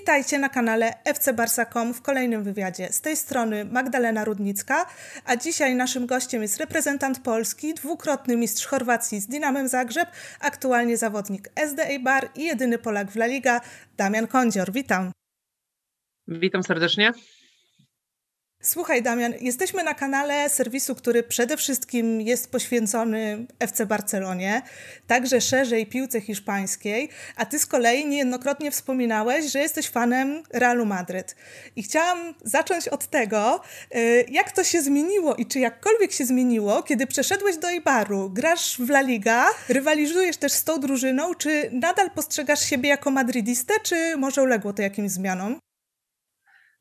Witajcie na kanale FC Barsa.com w kolejnym wywiadzie. Z tej strony Magdalena Rudnicka, a dzisiaj naszym gościem jest reprezentant Polski, dwukrotny mistrz Chorwacji z Dinamem Zagrzeb, aktualnie zawodnik SDA Bar i jedyny Polak w La Liga, Damian Kondzior. Witam. Witam serdecznie. Słuchaj, Damian, jesteśmy na kanale serwisu, który przede wszystkim jest poświęcony FC Barcelonie, także szerzej piłce hiszpańskiej, a ty z kolei niejednokrotnie wspominałeś, że jesteś fanem Realu Madryt. I chciałam zacząć od tego, y, jak to się zmieniło i czy jakkolwiek się zmieniło, kiedy przeszedłeś do Eibaru, grasz w La Liga, rywalizujesz też z tą drużyną, czy nadal postrzegasz siebie jako madrydistę, czy może uległo to jakimś zmianom?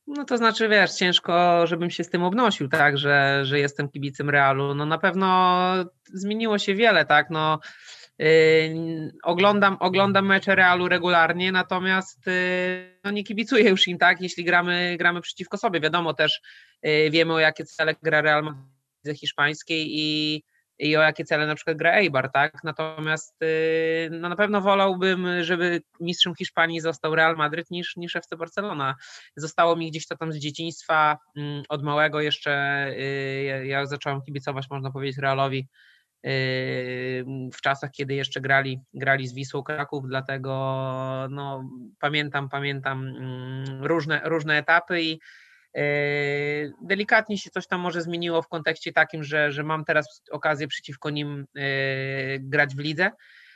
No to znaczy, wiesz, ciężko, żebym się z tym obnosił, tak, że, że jestem kibicem Realu. No na pewno zmieniło się wiele, tak, no yy, oglądam, oglądam mecze Realu regularnie, natomiast yy, no nie kibicuję już im, tak, jeśli gramy, gramy przeciwko sobie. Wiadomo też, yy, wiemy o jakie cele gra Real Madrid hiszpańskiej i i o jakie cele na przykład gra Eibar, tak? Natomiast y, no na pewno wolałbym, żeby mistrzem Hiszpanii został Real Madryt niż, niż FC Barcelona. Zostało mi gdzieś to tam z dzieciństwa, mm, od małego jeszcze, y, ja zacząłem kibicować, można powiedzieć, Realowi y, w czasach, kiedy jeszcze grali, grali z Wisłą Kraków, dlatego no, pamiętam, pamiętam mm, różne, różne etapy i delikatnie się coś tam może zmieniło w kontekście takim, że, że mam teraz okazję przeciwko nim yy, grać w lidze.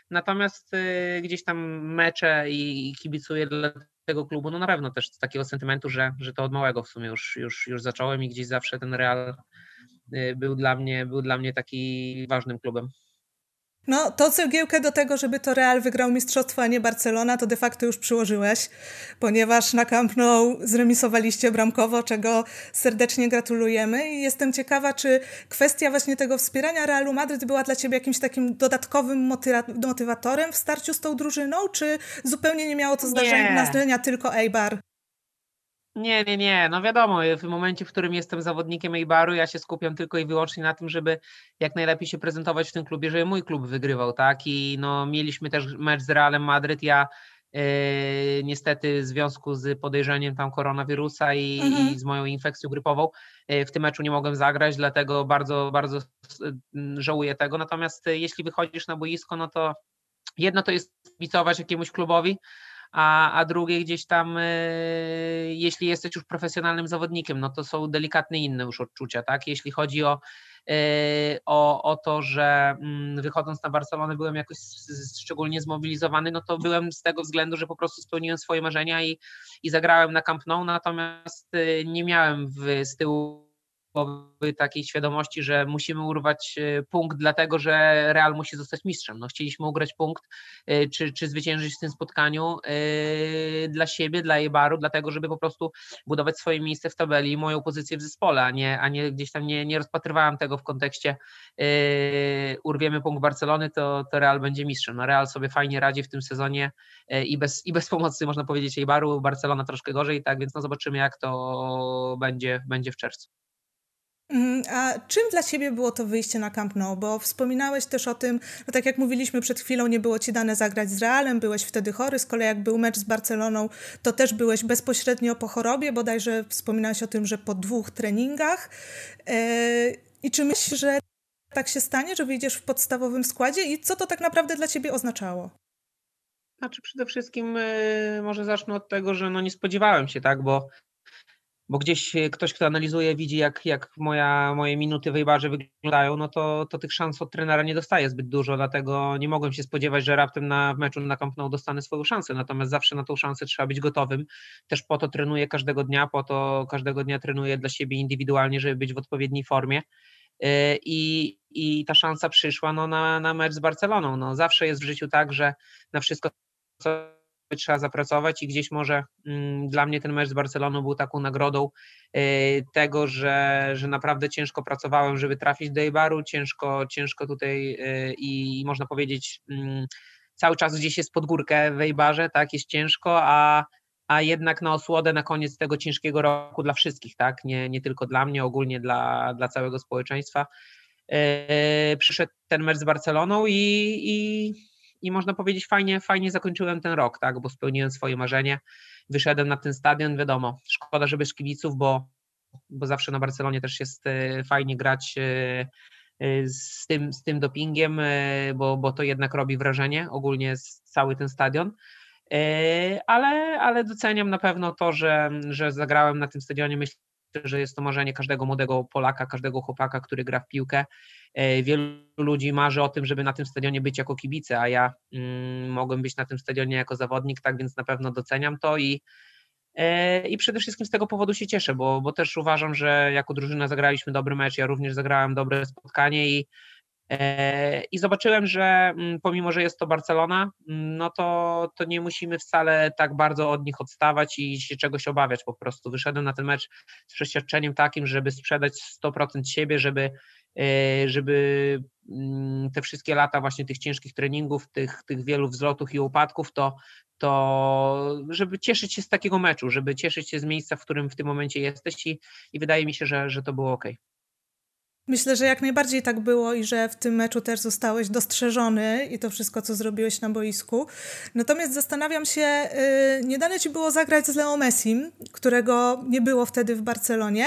Natomiast yy, gdzieś tam mecze i kibicuję dla tego klubu, no na pewno też z takiego sentymentu, że, że to od małego w sumie już, już, już zacząłem i gdzieś zawsze ten Real był dla mnie, był dla mnie taki ważnym klubem. No, to cegiełkę do tego, żeby to Real wygrał mistrzostwo, a nie Barcelona, to de facto już przyłożyłeś, ponieważ na Camp Nou zremisowaliście bramkowo, czego serdecznie gratulujemy i jestem ciekawa, czy kwestia właśnie tego wspierania Realu Madryt była dla ciebie jakimś takim dodatkowym motywatorem w starciu z tą drużyną, czy zupełnie nie miało to zdarzenia tylko Eibar? Nie, nie, nie. No wiadomo, w momencie, w którym jestem zawodnikiem Eibaru, ja się skupiam tylko i wyłącznie na tym, żeby jak najlepiej się prezentować w tym klubie, żeby mój klub wygrywał, tak? I no, mieliśmy też mecz z Realem Madryt. Ja yy, niestety w związku z podejrzeniem tam koronawirusa i, mhm. i z moją infekcją grypową yy, w tym meczu nie mogłem zagrać, dlatego bardzo, bardzo żałuję tego. Natomiast yy, jeśli wychodzisz na boisko, no to jedno to jest kibicować jakiemuś klubowi, a, a drugie gdzieś tam, e, jeśli jesteś już profesjonalnym zawodnikiem, no to są delikatne inne już odczucia, tak? Jeśli chodzi o, e, o, o to, że mm, wychodząc na Barcelonę byłem jakoś szczególnie zmobilizowany, no to byłem z tego względu, że po prostu spełniłem swoje marzenia i, i zagrałem na Camp Nou, natomiast e, nie miałem w, z tyłu takiej świadomości, że musimy urwać e, punkt, dlatego że Real musi zostać mistrzem. No, chcieliśmy ugrać punkt, e, czy, czy zwyciężyć w tym spotkaniu e, dla siebie, dla Eibaru, dlatego żeby po prostu budować swoje miejsce w tabeli i moją pozycję w zespole, a nie, a nie gdzieś tam nie, nie rozpatrywałem tego w kontekście urwiemy punkt Barcelony, to, to Real będzie mistrzem. No, Real sobie fajnie radzi w tym sezonie i bez, i bez pomocy, można powiedzieć, Eibaru, Barcelona troszkę gorzej, tak więc no zobaczymy, jak to będzie, będzie w czerwcu. Mm, a czym dla Ciebie było to wyjście na Camp Nou? Bo wspominałeś też o tym, no tak jak mówiliśmy przed chwilą, nie było Ci dane zagrać z Realem, byłeś wtedy chory, z kolei jak był mecz z Barceloną, to też byłeś bezpośrednio po chorobie, bodajże wspominałeś o tym, że po dwóch treningach. E, I czy myślisz, że tak się stanie, że wyjdziesz w podstawowym składzie i co to tak naprawdę dla Ciebie oznaczało? Znaczy przede wszystkim e, może zacznę od tego, że no nie spodziewałem się, tak, bo bo gdzieś e, ktoś, kto analizuje, widzi jak, jak moja, moje minuty w wyglądają, no to, to tych szans od trenera nie dostaje zbyt dużo, dlatego nie mogłem się spodziewać, że raptem na, w meczu na Camp Nou dostanę swoją szansę, natomiast zawsze na tą szansę trzeba być gotowym. Też po to trenuję każdego dnia, po to każdego dnia trenuję dla siebie indywidualnie, żeby być w odpowiedniej formie. E, I, i ta szansa przyszła no, na, na mecz z Barceloną. No, zawsze jest w życiu tak, że na wszystko, co trzeba zapracować i gdzieś może mm, dla mnie ten mecz z Barceloną był taką nagrodą y, tego, że, że naprawdę ciężko pracowałem, żeby trafić do Eibaru, ciężko, ciężko tutaj y, i można powiedzieć mm, cały czas gdzieś jest pod górkę w Eibarze, tak, jest ciężko, a, a jednak na osłodę na koniec tego ciężkiego roku dla wszystkich, tak, nie, nie tylko dla mnie, ogólnie dla, dla całego społeczeństwa. Yy, przyszedł ten mecz z Barceloną i, i i można powiedzieć fajnie, fajnie zakończyłem ten rok, tak, bo spełniłem swoje marzenie. wyszedłem na ten stadion, wiadomo, szkoda, że bez kibiców, bo, bo zawsze na Barcelonie też jest fajnie grać z tym, z tym dopingiem, bo, bo to jednak robi wrażenie, ogólnie cały ten stadion. Ale, ale doceniam na pewno to, że, że zagrałem na tym stadionie. Myślę, że jest to marzenie każdego młodego Polaka, każdego chłopaka, który gra w piłkę. E, wielu ludzi marzy o tym, żeby na tym stadionie być jako kibice, a ja mm, mogłem być na tym stadionie jako zawodnik, tak więc na pewno doceniam to i, e, i przede wszystkim z tego powodu się cieszę, bo, bo też uważam, że jako drużyna zagraliśmy dobry mecz, ja również zagrałem dobre spotkanie i I zobaczyłem, że mm, pomimo, że jest to Barcelona, mm, no to, to nie musimy wcale tak bardzo od nich odstawać i się czegoś obawiać po prostu. Wyszedłem na ten mecz z przeświadczeniem takim, żeby sprzedać 100% siebie, żeby, e, żeby mm, te wszystkie lata właśnie tych ciężkich treningów, tych, tych wielu wzlotów i upadków, to, to żeby cieszyć się z takiego meczu, żeby cieszyć się z miejsca, w którym w tym momencie jesteś i, i wydaje mi się, że, że to było ok. Myślę, że jak najbardziej tak było i że w tym meczu też zostałeś dostrzeżony i to wszystko, co zrobiłeś na boisku. Natomiast zastanawiam się, yy, nie dane ci było zagrać z Leo Messim, którego nie było wtedy w Barcelonie.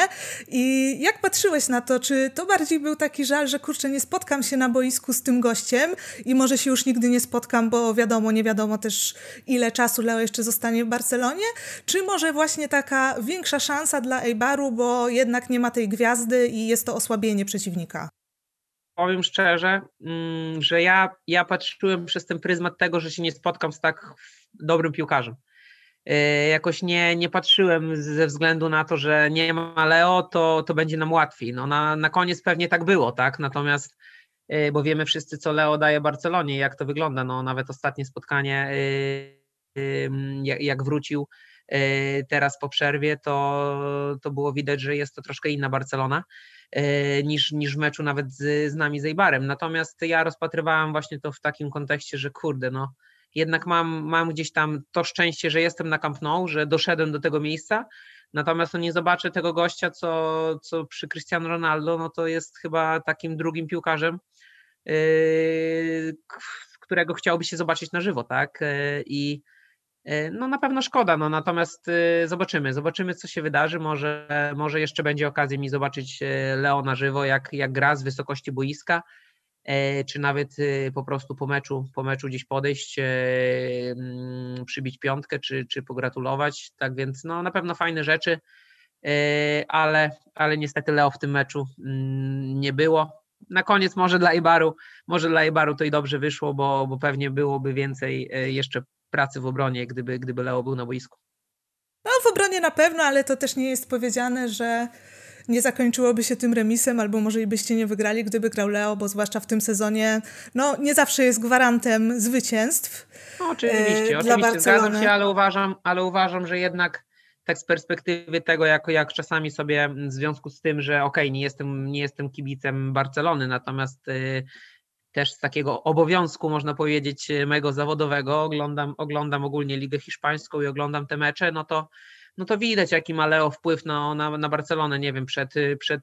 I jak patrzyłeś na to, czy to bardziej był taki żal, że kurczę, nie spotkam się na boisku z tym gościem i może się już nigdy nie spotkam, bo wiadomo, nie wiadomo też ile czasu Leo jeszcze zostanie w Barcelonie, czy może właśnie taka większa szansa dla Eibaru, bo jednak nie ma tej gwiazdy i jest to osłabienie przeciwnika? Powiem szczerze, mm, że ja, ja patrzyłem przez ten pryzmat tego, że się nie spotkam z tak dobrym piłkarzem. E, jakoś nie, nie patrzyłem ze względu na to, że nie ma Leo, to, to będzie nam łatwiej. No na, na koniec pewnie tak było, tak? Natomiast, e, bo wiemy wszyscy, co Leo daje Barcelonie, jak to wygląda. No nawet ostatnie spotkanie, e, jak wrócił teraz po przerwie, to, to było widać, że jest to troszkę inna Barcelona. E, niż, niż w meczu nawet z, z nami z Eibarem. Natomiast ja rozpatrywałem właśnie to w takim kontekście, że kurde, no jednak mam, mam gdzieś tam to szczęście, że jestem na Camp Nou, że doszedłem do tego miejsca, natomiast no nie zobaczę tego gościa, co, co przy Cristiano Ronaldo, no to jest chyba takim drugim piłkarzem, yy, którego chciałoby się zobaczyć na żywo, tak? I E, no na pewno szkoda, no natomiast y, zobaczymy, zobaczymy co się wydarzy, może, może jeszcze będzie okazja mi zobaczyć e, Leo na żywo, jak, jak gra z wysokości boiska, e, czy nawet y, po prostu po meczu, po meczu gdzieś podejść, mm, przybić piątkę, czy, czy pogratulować, tak więc no na pewno fajne rzeczy, ale, ale niestety Leo w tym meczu mm, nie było. Na koniec może dla Ibaru, może dla Ibaru to i dobrze wyszło, bo, bo pewnie byłoby więcej jeszcze pracy w obronie, gdyby, gdyby Leo był na boisku. No w obronie na pewno, ale to też nie jest powiedziane, że nie zakończyłoby się tym remisem, albo może i byście nie wygrali, gdyby grał Leo, bo zwłaszcza w tym sezonie, no nie zawsze jest gwarantem zwycięstw. No, oczywiście, e, oczywiście zgadzam się, ale uważam, ale uważam, że jednak tak z perspektywy tego, jak, jak czasami sobie w związku z tym, że okej, okay, nie, jestem, nie jestem kibicem Barcelony, natomiast y, też z takiego obowiązku, można powiedzieć, e, mego zawodowego, oglądam, oglądam ogólnie Ligę Hiszpańską i oglądam te mecze, no to, no to widać, jaki ma Leo wpływ na, na, na Barcelonę. Nie wiem, przed, y, przed,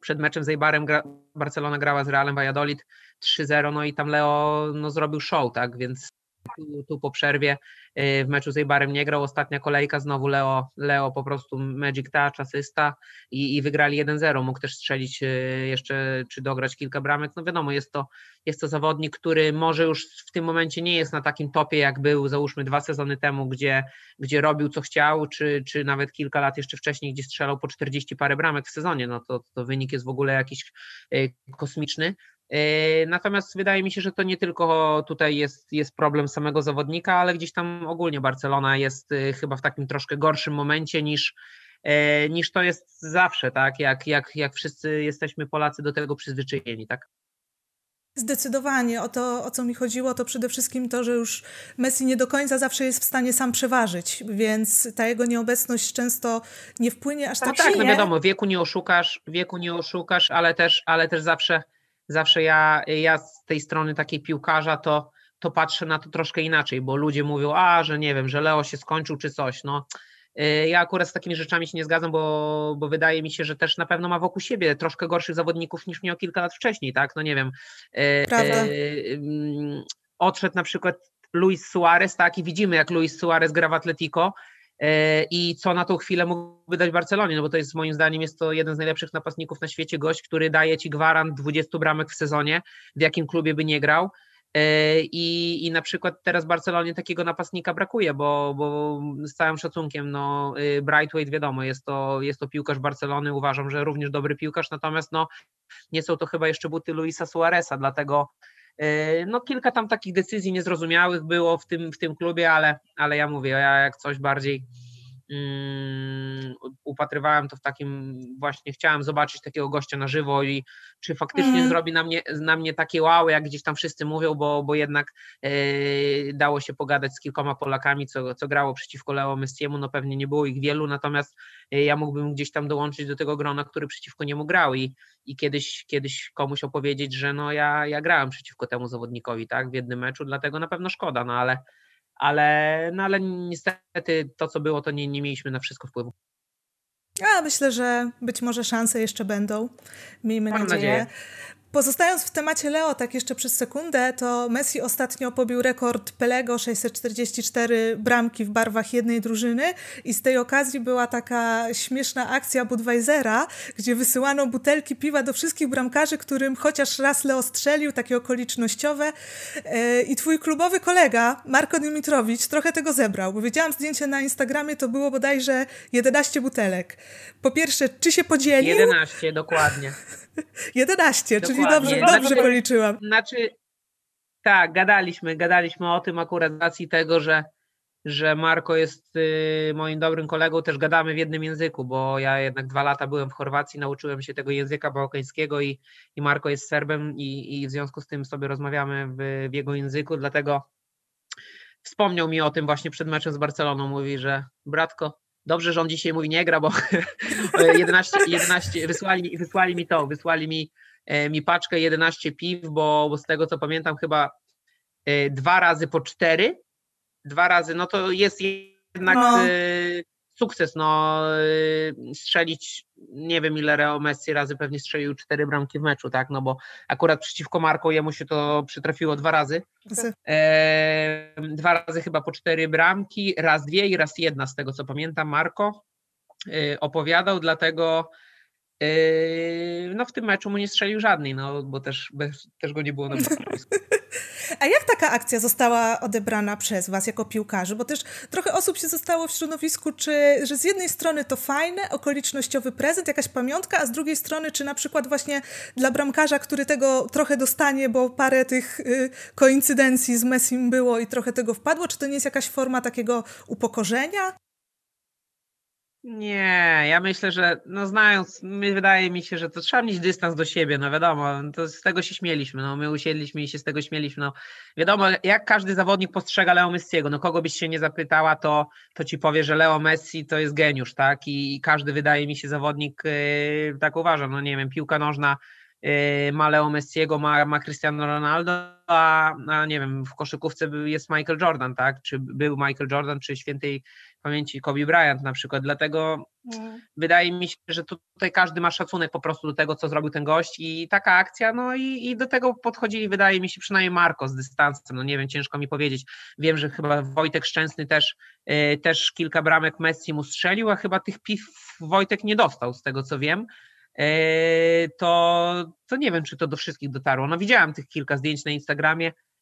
przed meczem z Eibarem gra, Barcelona grała z Realem Valladolid 3-0, no i tam Leo no, zrobił show, tak, więc tu, tu po przerwie y, w meczu z Eibarem nie grał. Ostatnia kolejka znowu Leo, Leo po prostu magic touch, asysta i, i wygrali 1-0. Mógł też strzelić y, jeszcze czy dograć kilka bramek. No wiadomo, jest to, jest to zawodnik, który może już w tym momencie nie jest na takim topie, jak był załóżmy dwa sezony temu, gdzie, gdzie robił co chciał, czy, czy nawet kilka lat jeszcze wcześniej, gdzie strzelał po 40 parę bramek w sezonie. No to, to wynik jest w ogóle jakiś y, kosmiczny. E, natomiast wydaje mi się, że to nie tylko tutaj jest, jest problem samego zawodnika, ale gdzieś tam ogólnie Barcelona jest y, chyba w takim troszkę gorszym momencie niż, e, niż to jest zawsze, tak? Jak, jak, jak wszyscy jesteśmy Polacy do tego przyzwyczajeni, tak? Zdecydowanie. O to, o co mi chodziło, to przede wszystkim to, że już Messi nie do końca zawsze jest w stanie sam przeważyć, więc ta jego nieobecność często nie wpłynie aż no tak, tak silnie. No wiadomo, wieku nie oszukasz, wieku nie oszukasz, ale też, ale też zawsze zawsze ja, ja z tej strony takiej piłkarza to, to patrzę na to troszkę inaczej, bo ludzie mówią, a, że nie wiem, że Leo się skończył czy coś, no. Y, ja akurat z takimi rzeczami się nie zgadzam, bo, bo wydaje mi się, że też na pewno ma wokół siebie troszkę gorszych zawodników niż miał kilka lat wcześniej, tak? No nie wiem. Y, Prawda. odszedł na przykład Luis Suarez, tak? I widzimy, jak Luis Suarez gra w Atletico I co na tą chwilę mógłby dać Barcelonie, no bo to jest moim zdaniem jest to jeden z najlepszych napastników na świecie, gość, który daje ci gwarant 20 bramek w sezonie, w jakim klubie by nie grał. E, I, I na przykład teraz Barcelonie takiego napastnika brakuje, bo, bo z całym szacunkiem, no y, Brightweight wiadomo, jest to, jest to piłkarz Barcelony, uważam, że również dobry piłkarz, natomiast no, nie są to chyba jeszcze buty Luisa Suareza, dlatego e, no kilka tam takich decyzji niezrozumiałych było w tym, w tym klubie, ale, ale ja mówię, ja jak coś bardziej upatrywałem to w takim, właśnie chciałem zobaczyć takiego gościa na żywo i czy faktycznie mm. zrobi na mnie, na mnie takie wow, jak gdzieś tam wszyscy mówią, bo, bo jednak e, dało się pogadać z kilkoma Polakami, co, co grało przeciwko Leo Messiemu, no pewnie nie było ich wielu, natomiast e, ja mógłbym gdzieś tam dołączyć do tego grona, który przeciwko niemu grał i, i kiedyś, kiedyś komuś opowiedzieć, że no ja, ja grałem przeciwko temu zawodnikowi, tak, w jednym meczu, dlatego na pewno szkoda, no ale ale, no ale niestety to, co było, to nie, nie mieliśmy na wszystko wpływu. Ja myślę, że być może szanse jeszcze będą. Miejmy nadzieję. nadzieję. Pozostając w temacie Leo, tak jeszcze przez sekundę, to Messi ostatnio pobił rekord Pelego 644 bramki w barwach jednej drużyny i z tej okazji była taka śmieszna akcja Budweisera, gdzie wysyłano butelki piwa do wszystkich bramkarzy, którym chociaż raz Leo strzelił, takie okolicznościowe e, i twój klubowy kolega Marko Dimitrowicz trochę tego zebrał, bo widziałam zdjęcie na Instagramie, to było bodajże 11 butelek. Po pierwsze, czy się podzielił? 11, dokładnie. 11, Dokładnie. czyli dobrze, dobrze znaczy, policzyłam. Znaczy, tak, gadaliśmy, gadaliśmy o tym akurat z racji tego, że, że Marko jest y, moim dobrym kolegą, też gadamy w jednym języku, bo ja jednak dwa lata byłem w Chorwacji, nauczyłem się tego języka bałkańskiego i, i Marko jest Serbem i, i w związku z tym sobie rozmawiamy w, w jego języku, dlatego wspomniał mi o tym właśnie przed meczem z Barceloną, mówi, że bratko, Dobrze, że on dzisiaj mówi nie gra, bo 11, 11 wysłali, wysłali mi to, wysłali mi, mi paczkę 11 piw, bo, bo z tego co pamiętam chyba e, dwa razy po cztery, dwa razy, no to jest jednak no. E, sukces, no strzelić, nie wiem ile Leo Messi razy pewnie strzelił cztery bramki w meczu, tak, no bo akurat przeciwko Marko jemu się to przytrafiło dwa razy, e, dwa razy chyba po cztery bramki, raz dwie i raz jedna z tego co pamiętam Marko e, opowiadał, dlatego e, no w tym meczu mu nie strzelił żadnej, no bo też, bez, też go nie było na boisku. A jak taka akcja została odebrana przez Was jako piłkarzy? Bo też trochę osób się zostało w środowisku, czy, że z jednej strony to fajne, okolicznościowy prezent, jakaś pamiątka, a z drugiej strony, czy na przykład właśnie dla bramkarza, który tego trochę dostanie, bo parę tych y, koincydencji z Messim było i trochę tego wpadło, czy to nie jest jakaś forma takiego upokorzenia? Nie, ja myślę, że no znając, wydaje mi się, że to trzeba mieć dystans do siebie, no wiadomo, to z tego się śmieliśmy, no my usiedliśmy i się z tego śmieliśmy, no wiadomo, jak każdy zawodnik postrzega Leo Messiego, no kogo byś się nie zapytała, to, to ci powie, że Leo Messi to jest geniusz, tak, i, każdy wydaje mi się zawodnik, yy, tak uważam, no nie wiem, piłka nożna yy, ma Leo Messiego, ma, ma Cristiano Ronaldo, a, a nie wiem, w koszykówce jest Michael Jordan, tak, czy był Michael Jordan, czy świętej pamięci Kobe Bryant na przykład, dlatego mm. wydaje mi się, że tutaj każdy ma szacunek po prostu do tego, co zrobił ten gość i taka akcja, no i, i do tego podchodzili, wydaje mi się, przynajmniej Marko z dystansem, no nie wiem, ciężko mi powiedzieć, wiem, że chyba Wojtek Szczęsny też, yy, też kilka bramek Messi mu strzelił, a chyba tych piw Wojtek nie dostał, z tego co wiem, yy, to, to nie wiem, czy to do wszystkich dotarło. No widziałem tych kilka zdjęć na Instagramie, E,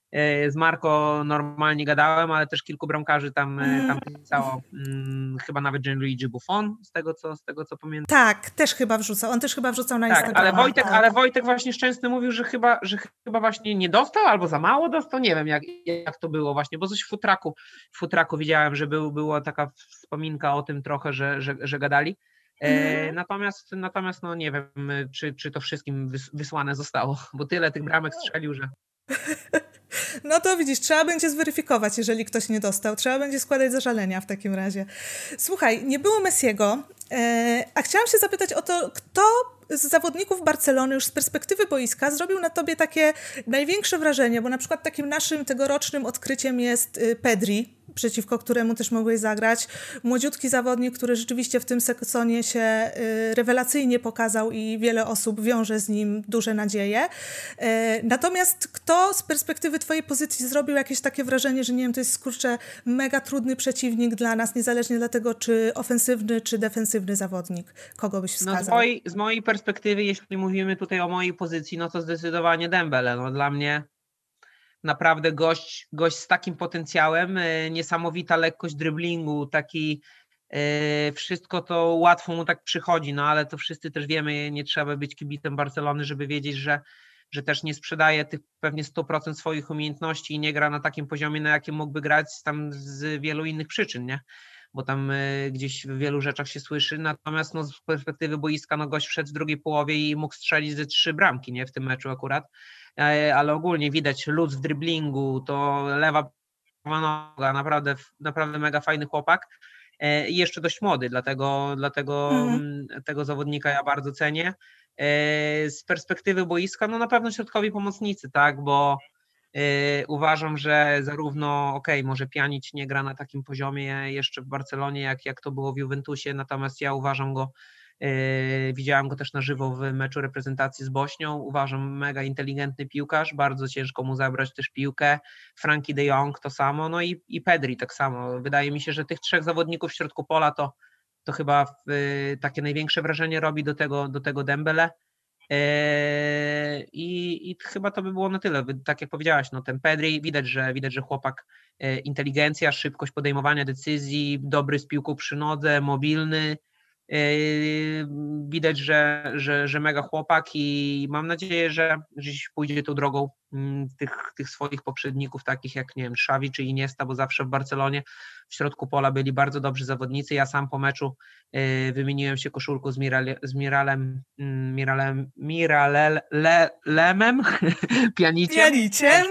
z Marco normalnie gadałem, ale też kilku bramkarzy tam, e, tam pisało, hmm, chyba nawet Gianluigi Buffon, z tego, co, z tego co pamiętam. Tak, też chyba wrzucał, on też chyba wrzucał na tak, Ale Wojtek, tak. ale Wojtek właśnie Szczęsny mówił, że chyba, że chyba właśnie nie dostał albo za mało dostał, nie wiem jak, jak to było właśnie, bo coś w futraku, w futraku widziałem, że był, była taka wspominka o tym trochę, że, że, że gadali. E, mhm. Natomiast, natomiast no nie wiem, czy, czy to wszystkim wysłane zostało, bo tyle tych bramek strzelił, że. No to widzisz, trzeba będzie zweryfikować, jeżeli ktoś nie dostał. Trzeba będzie składać zażalenia w takim razie. Słuchaj, nie było Messiego, e, a chciałam się zapytać o to, kto z zawodników Barcelony już z perspektywy boiska zrobił na tobie takie największe wrażenie, bo na przykład takim naszym tegorocznym odkryciem jest y, Pedri, przeciwko któremu też mogłeś zagrać. Młodziutki zawodnik, który rzeczywiście w tym sezonie się y, rewelacyjnie pokazał i wiele osób wiąże z nim duże nadzieje. Y, natomiast kto z perspektywy twojej pozycji zrobił jakieś takie wrażenie, że nie wiem, to jest kurczę mega trudny przeciwnik dla nas, niezależnie dlatego, czy ofensywny, czy defensywny zawodnik? Kogo byś wskazał? No z, mojej, z mojej perspektywy, jeśli mówimy tutaj o mojej pozycji, no to zdecydowanie Dembele. No dla mnie naprawdę gość, gość z takim potencjałem, e, niesamowita lekkość dryblingu, taki e, wszystko to łatwo mu tak przychodzi, no ale to wszyscy też wiemy, nie trzeba być kibicem Barcelony, żeby wiedzieć, że, że też nie sprzedaje tych pewnie 100% swoich umiejętności i nie gra na takim poziomie, na jakim mógłby grać tam z wielu innych przyczyn, nie? bo tam e, gdzieś w wielu rzeczach się słyszy, natomiast no, z perspektywy boiska no, gość wszedł w drugiej połowie i mógł strzelić ze trzy bramki nie? W tym meczu akurat, ale ogólnie widać luz w driblingu, to lewa noga, naprawdę, naprawdę mega fajny chłopak e, i jeszcze dość młody, dlatego, dlatego mhm. tego zawodnika ja bardzo cenię. E, z perspektywy boiska, no na pewno środkowi pomocnicy, tak, bo uważam, że zarówno, ok, może Pianić nie gra na takim poziomie jeszcze w Barcelonie, jak, jak to było w Juventusie, natomiast ja uważam go Yy, widziałam go też na żywo w meczu reprezentacji z Bośnią. Uważam, mega inteligentny piłkarz, bardzo ciężko mu zabrać też piłkę. Frankie de Jong to samo, no i, i Pedri tak samo. Wydaje mi się, że tych trzech zawodników w środku pola to, to chyba y, takie największe wrażenie robi do tego, do tego Dembele. Yy, I, I chyba to by było na tyle. Tak jak powiedziałaś, no ten Pedri, widać, że widać, że chłopak yy, inteligencja, szybkość podejmowania decyzji, dobry z piłką przy nodze, mobilny, Yy, widać, że, że, że mega chłopak i mam nadzieję, że gdzieś pójdzie tą drogą mm, tych, tych swoich poprzedników, takich jak nie wiem, Xavi czy Iniesta, bo zawsze w Barcelonie w środku pola byli bardzo dobrzy zawodnicy. Ja sam po meczu yy, wymieniłem się koszulką z, Mirale, z Miralem, mm, Miralem, Miralem, pianiciem. Pianiciem?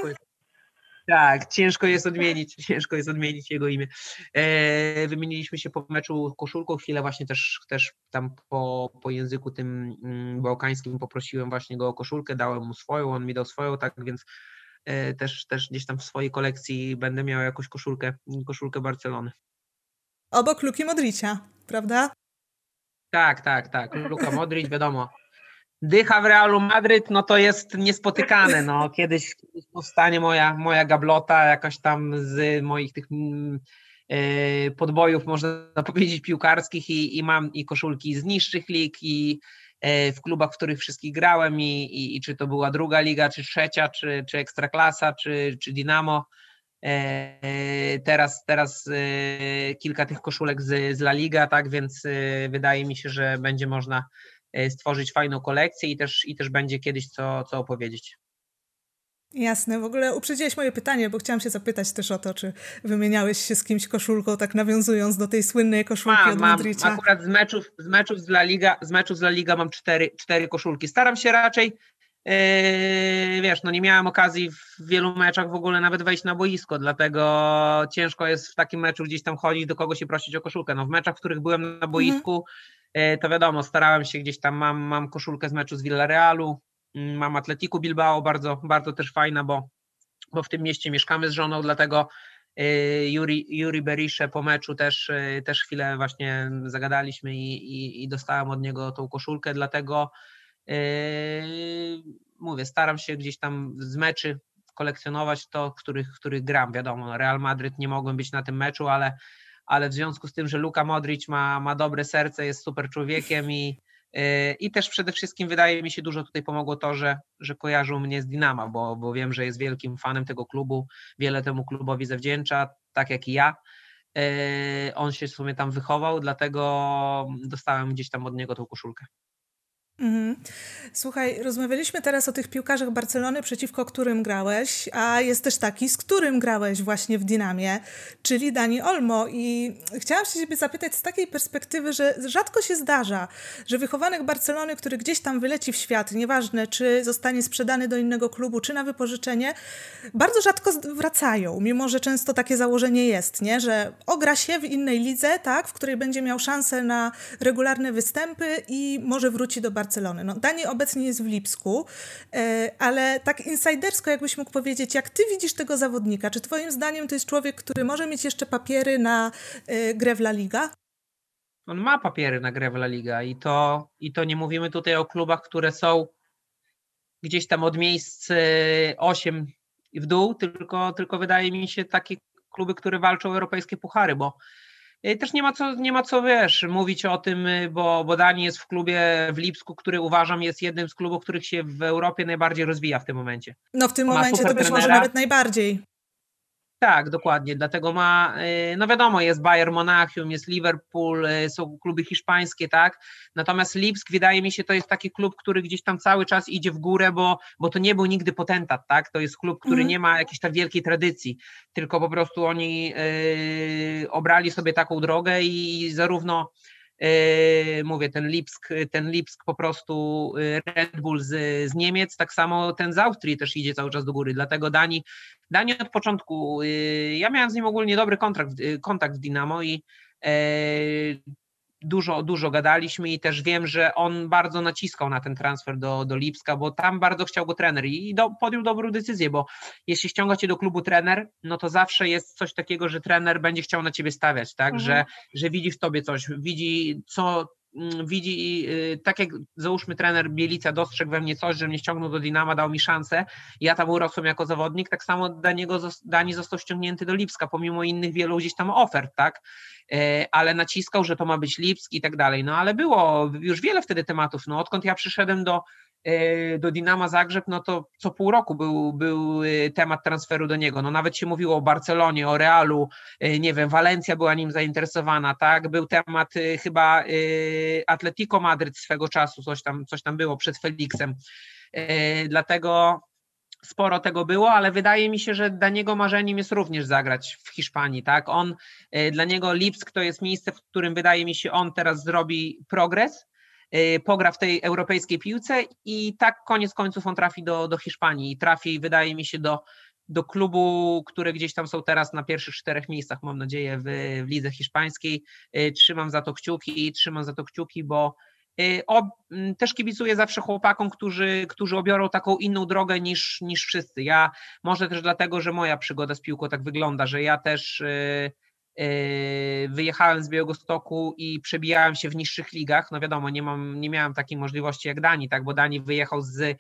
Tak, ciężko jest odmienić, ciężko jest odmienić jego imię. E, wymieniliśmy się po meczu koszulką, chwilę właśnie też, też tam po, po języku tym mm, bałkańskim poprosiłem właśnie go o koszulkę, dałem mu swoją, on mi dał swoją, tak więc e, też, też gdzieś tam w swojej kolekcji będę miał jakąś koszulkę, koszulkę Barcelony. Obok Luki Modricia, prawda? Tak, tak, tak. Luka Modric, wiadomo dycha w Realu Madryt, no to jest niespotykane. No. Kiedyś, kiedyś powstanie moja, moja gablota, jakaś tam z moich tych yy, podbojów, można powiedzieć, piłkarskich i, i mam i koszulki z niższych lig i yy, w klubach, w których wszystkich grałem i, i, i, czy to była druga liga, czy trzecia, czy, czy ekstraklasa, czy, czy Dinamo. Teraz, teraz kilka tych koszulek z, z La Liga, tak więc wydaje mi się, że będzie można E, stworzyć fajną kolekcję i też, i też będzie kiedyś co, co opowiedzieć. Jasne, w ogóle uprzedziłeś moje pytanie, bo chciałam się zapytać też o to, czy wymieniałeś się z kimś koszulką, tak nawiązując do tej słynnej koszulki mam, od mam. Madrycia. Akurat z meczów, z meczów z La Liga, z meczów z La Liga mam cztery, cztery koszulki. Staram się raczej, yy, wiesz, no nie miałem okazji w wielu meczach w ogóle nawet wejść na boisko, dlatego ciężko jest w takim meczu gdzieś tam chodzić, do kogoś się prosić o koszulkę. No w meczach, w których byłem na mhm. boisku, E, to wiadomo, starałem się gdzieś tam, mam, mam koszulkę z meczu z Villarealu, mm, mam Atletiku Bilbao, bardzo, bardzo też fajna, bo, bo w tym mieście mieszkamy z żoną, dlatego e, Juri, Juri Berisze po meczu też, e, też chwilę właśnie zagadaliśmy i, i, i dostałem od niego tą koszulkę, dlatego yy, mówię, staram się gdzieś tam z meczy kolekcjonować to, których, których gram. Wiadomo, Real Madryt nie mogłem być na tym meczu, ale ale w związku z tym, że Luka Modric ma, ma dobre serce, jest super człowiekiem i, y, i też przede wszystkim wydaje mi się dużo tutaj pomogło to, że, że kojarzył mnie z Dynama, bo, bo wiem, że jest wielkim fanem tego klubu, wiele temu klubowi zawdzięcza, tak jak i ja. Y, on się w sumie tam wychował, dlatego dostałem gdzieś tam od niego tą koszulkę. Mhm. Słuchaj, rozmawialiśmy teraz o tych piłkarzach Barcelony, przeciwko którym grałeś, a jest też taki, z którym grałeś właśnie w Dinamie, czyli Dani Olmo. I chciałam się ciebie zapytać z takiej perspektywy, że rzadko się zdarza, że wychowanek Barcelony, który gdzieś tam wyleci w świat, nieważne czy zostanie sprzedany do innego klubu, czy na wypożyczenie, bardzo rzadko wracają, mimo że często takie założenie jest, nie? że ogra się w innej lidze, tak, w której będzie miał szansę na regularne występy i może wróci do Barcelony Barcelony. No, Dani obecnie jest w Lipsku, e, ale tak insidersko jakbyś mógł powiedzieć, jak ty widzisz tego zawodnika? Czy twoim zdaniem to jest człowiek, który może mieć jeszcze papiery na e, grę w La Liga? On ma papiery na grę w La Liga i to, i to nie mówimy tutaj o klubach, które są gdzieś tam od miejsc 8 w dół, tylko, tylko wydaje mi się takie kluby, które walczą o europejskie puchary, bo też nie ma co, nie ma co wiesz, mówić o tym, y, bo, bo Dani jest w klubie w Lipsku, który uważam jest jednym z klubów, których się w Europie najbardziej rozwija w tym momencie. No w tym ma momencie to być może nawet najbardziej. Tak, dokładnie. Dlatego ma, y, no wiadomo, jest Bayern Monachium, jest Liverpool, y, są kluby hiszpańskie, tak. Natomiast Lipsk, wydaje mi się, to jest taki klub, który gdzieś tam cały czas idzie w górę, bo, bo to nie był nigdy potentat, tak. To jest klub, który mm. nie ma jakiejś tak wielkiej tradycji, tylko po prostu oni yy, obrali sobie taką drogę i zarówno mówię, ten Lipsk, ten Lipsk po prostu yy, Red Bull z, z Niemiec, tak samo ten z Austrii też idzie cały czas do góry, dlatego Dani, Dani od początku, yy, ja miałem z nim ogólnie dobry kontrakt, kontakt w Dynamo i dużo, dużo gadaliśmy i też wiem, że on bardzo naciskał na ten transfer do, do Lipska, bo tam bardzo chciał go trener i do, podjął dobrą decyzję, bo jeśli ściąga cię do klubu trener, no to zawsze jest coś takiego, że trener będzie chciał na ciebie stawiać, tak, mhm. że, że widzi w tobie coś, widzi co widzi, y, tak jak załóżmy trener Bielica dostrzegł we mnie coś, że mnie ściągnął do Dinama, dał mi szansę, ja tam urosłem jako zawodnik, tak samo Daniego, Dani został ściągnięty do Lipska, pomimo innych wielu gdzieś tam ofert, tak, e, ale naciskał, że to ma być Lipski i tak dalej, no ale było już wiele wtedy tematów, no odkąd ja przyszedłem do do Dinama Zagrzeb, no to co pół roku był, był e, temat transferu do niego. No nawet się mówiło o Barcelonie, o Realu, e, nie wiem, Walencja była nim zainteresowana, tak? Był temat chyba Atletico Madryt swego czasu, coś tam, coś tam było przed Felixem. Dlatego sporo tego było, ale wydaje mi się, że dla niego marzeniem jest również zagrać w Hiszpanii, tak? On, dla niego Lipsk to jest miejsce, w którym wydaje mi się on teraz zrobi progres, pogra w tej europejskiej piłce i tak koniec końców on trafi do, do Hiszpanii trafi, wydaje mi się, do, do klubu, które gdzieś tam są teraz na pierwszych czterech miejscach, mam nadzieję, w, w lidze hiszpańskiej. Y, trzymam za to kciuki trzymam za to kciuki, bo y, też kibicuję zawsze chłopakom, którzy, którzy obiorą taką inną drogę niż, niż wszyscy. Ja może też dlatego, że moja przygoda z piłką tak wygląda, że ja też Yy, wyjechałem z Białegostoku i przebijałem się w niższych ligach. No wiadomo, nie, mam, nie miałem takiej możliwości jak Dani, tak, bo Dani wyjechał z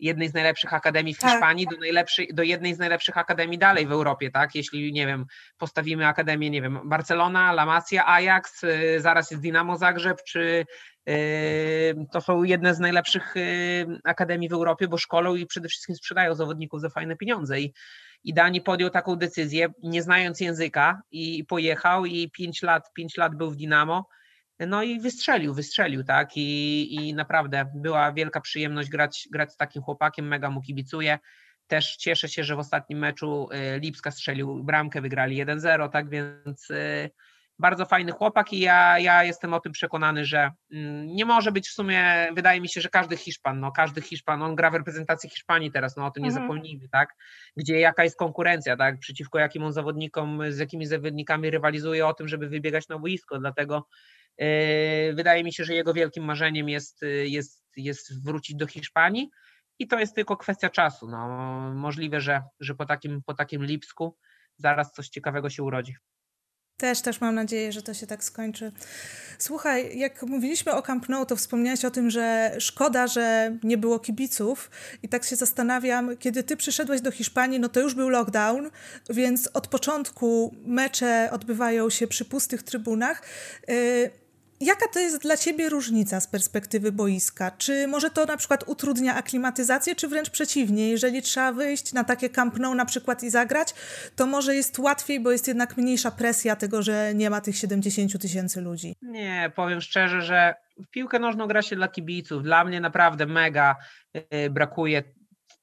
jednej z najlepszych akademii w tak. Hiszpanii do, najlepszej, do jednej z najlepszych akademii dalej w Europie, tak? Jeśli, nie wiem, postawimy akademię, nie wiem, Barcelona, La Masia, Ajax, yy, zaraz jest Dinamo Zagrzeb, czy yy, to są jedne z najlepszych akademii w Europie, bo szkolą i przede wszystkim sprzedają zawodników za fajne pieniądze i i Dani podjął taką decyzję, nie znając języka i pojechał i pięć lat, pięć lat był w Dinamo, no i wystrzelił, wystrzelił, tak, I, i naprawdę była wielka przyjemność grać, grać z takim chłopakiem, mega mu kibicuję. Też cieszę się, że w ostatnim meczu y, Lipska strzelił bramkę, wygrali 1-0, tak więc y, bardzo fajny chłopak i ja, ja jestem o tym przekonany, że mm, nie może być w sumie, wydaje mi się, że każdy Hiszpan, no każdy Hiszpan, on gra w reprezentacji Hiszpanii teraz, no o tym nie mhm. zapomnijmy, tak, gdzie jaka jest konkurencja, tak, przeciwko jakim on zawodnikom, z jakimi zawodnikami rywalizuje o tym, żeby wybiegać na boisko, dlatego wydaje mi się, że jego wielkim marzeniem jest, jest, jest wrócić do Hiszpanii i to jest tylko kwestia czasu, no możliwe, że, że po takim, po takim Lipsku zaraz coś ciekawego się urodzi. Też, też mam nadzieję, że to się tak skończy. Słuchaj, jak mówiliśmy o Camp Nou, to wspomniałeś o tym, że szkoda, że nie było kibiców i tak się zastanawiam, kiedy ty przyszedłeś do Hiszpanii, no to już był lockdown, więc od początku mecze odbywają się przy pustych trybunach. Yy, Jaka to jest dla Ciebie różnica z perspektywy boiska? Czy może to na przykład utrudnia aklimatyzację, czy wręcz przeciwnie? Jeżeli trzeba wyjść na takie Camp na przykład i zagrać, to może jest łatwiej, bo jest jednak mniejsza presja tego, że nie ma tych 70 tysięcy ludzi. Nie, powiem szczerze, że w piłkę nożną gra się dla kibiców. Dla mnie naprawdę mega y, brakuje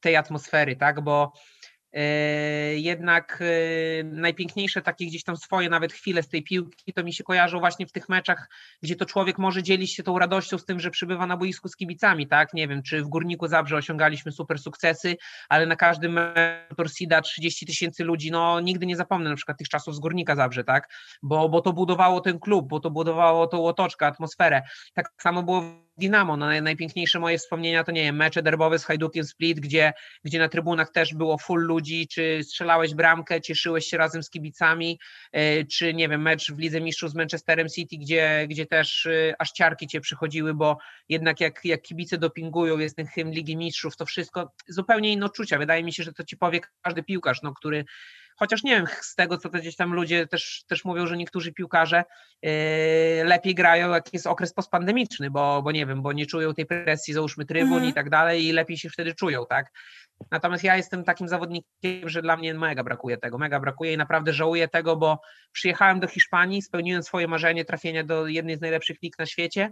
tej atmosfery, tak, bo jednak e, najpiękniejsze takie gdzieś tam swoje nawet chwile z tej piłki to mi się kojarzą właśnie w tych meczach, gdzie to człowiek może dzielić się tą radością z tym, że przybywa na boisku z kibicami, tak? Nie wiem, czy w Górniku Zabrze osiągaliśmy super sukcesy, ale na każdym Torsida 30 tysięcy ludzi, no nigdy nie zapomnę na przykład tych czasów z Górnika Zabrze, tak? Bo, bo to budowało ten klub, bo to budowało tą otoczkę, atmosferę. Tak samo było Dinamo. No, najpiękniejsze moje wspomnienia to nie wiem, mecze derbowe z Hajdukiem Split, gdzie, gdzie na trybunach też było full ludzi, czy strzelałeś bramkę, cieszyłeś się razem z kibicami, e, czy nie wiem, mecz w Lidze Mistrzów z Manchesterem City, gdzie, gdzie też e, aż ciarki cię przychodziły, bo jednak jak, jak kibice dopingują, jest ten hymn Ligi Mistrzów, to wszystko zupełnie inne odczucia. Wydaje mi się, że to ci powie każdy piłkarz, no, który chociaż nie wiem, z tego co to gdzieś tam ludzie też, też mówią, że niektórzy piłkarze yy, lepiej grają, jak jest okres postpandemiczny, bo, bo nie wiem, bo nie czują tej presji, załóżmy trybun mm. i tak dalej i lepiej się wtedy czują, tak? Natomiast ja jestem takim zawodnikiem, że dla mnie mega brakuje tego, mega brakuje i naprawdę żałuję tego, bo przyjechałem do Hiszpanii, spełniłem swoje marzenie trafienia do jednej z najlepszych lig na świecie,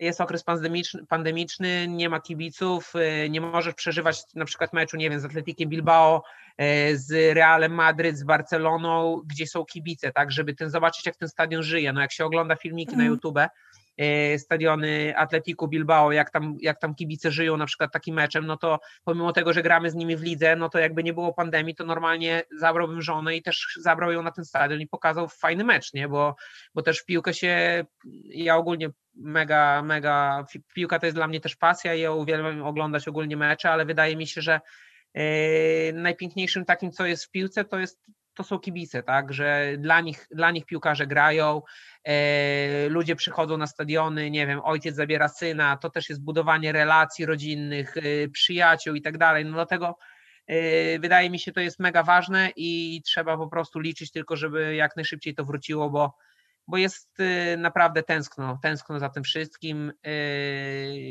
jest okres pandemiczny, pandemiczny, nie ma kibiców, y, nie możesz przeżywać na przykład meczu, nie wiem, z Atletikiem Bilbao, y, z Realem Madryt, z Barceloną, gdzie są kibice, tak, żeby ten zobaczyć, jak ten stadion żyje. No jak się ogląda filmiki mm. na mhm. YouTube, stadiony Atletiku Bilbao, jak tam, jak tam kibice żyją na przykład takim meczem, no to pomimo tego, że gramy z nimi w lidze, no to jakby nie było pandemii, to normalnie zabrałbym żonę i też zabrał ją na ten stadion i pokazał fajny mecz, nie? Bo, bo też piłkę się, ja ogólnie mega, mega, piłka to jest dla mnie też pasja i ja uwielbiam oglądać ogólnie mecze, ale wydaje mi się, że yy, najpiękniejszym takim, co jest w piłce, to jest to są kibice, tak, że dla nich, dla nich piłkarze grają, e, ludzie przychodzą na stadiony, nie wiem, ojciec zabiera syna, to też jest budowanie relacji rodzinnych, e, przyjaciół i tak dalej, no dlatego e, wydaje mi się, to jest mega ważne i trzeba po prostu liczyć tylko, żeby jak najszybciej to wróciło, bo, bo jest e, naprawdę tęskno, tęskno za tym wszystkim, e,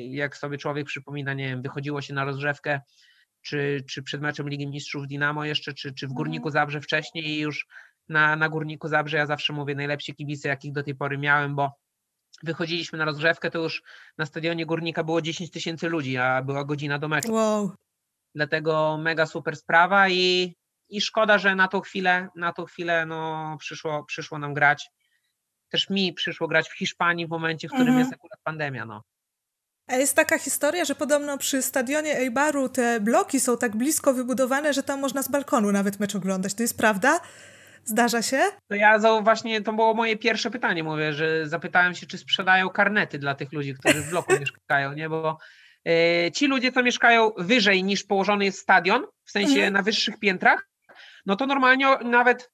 jak sobie człowiek przypomina, nie wiem, wychodziło się na rozgrzewkę czy, czy przed meczem Ligi Mistrzów Dinamo jeszcze, czy, czy w Górniku mhm. Zabrze wcześniej i już na, na Górniku Zabrze ja zawsze mówię najlepsi kibice, jakich do tej pory miałem, bo wychodziliśmy na rozgrzewkę, to już na stadionie Górnika było 10 tysięcy ludzi, a była godzina do meczu. Wow. Dlatego mega super sprawa i, i szkoda, że na tą chwilę, na tą chwilę no, przyszło, przyszło nam grać. Też mi przyszło grać w Hiszpanii w momencie, w którym mhm. jest akurat pandemia. No. A jest taka historia, że podobno przy stadionie Eibaru te bloki są tak blisko wybudowane, że tam można z balkonu nawet mecz oglądać. To jest prawda? Zdarza się? To ja właśnie, to było moje pierwsze pytanie, mówię, że zapytałem się, czy sprzedają karnety dla tych ludzi, którzy w bloku mieszkają, nie? Bo e, ci ludzie, co mieszkają wyżej niż położony jest stadion, w sensie mhm. na wyższych piętrach, no to normalnie nawet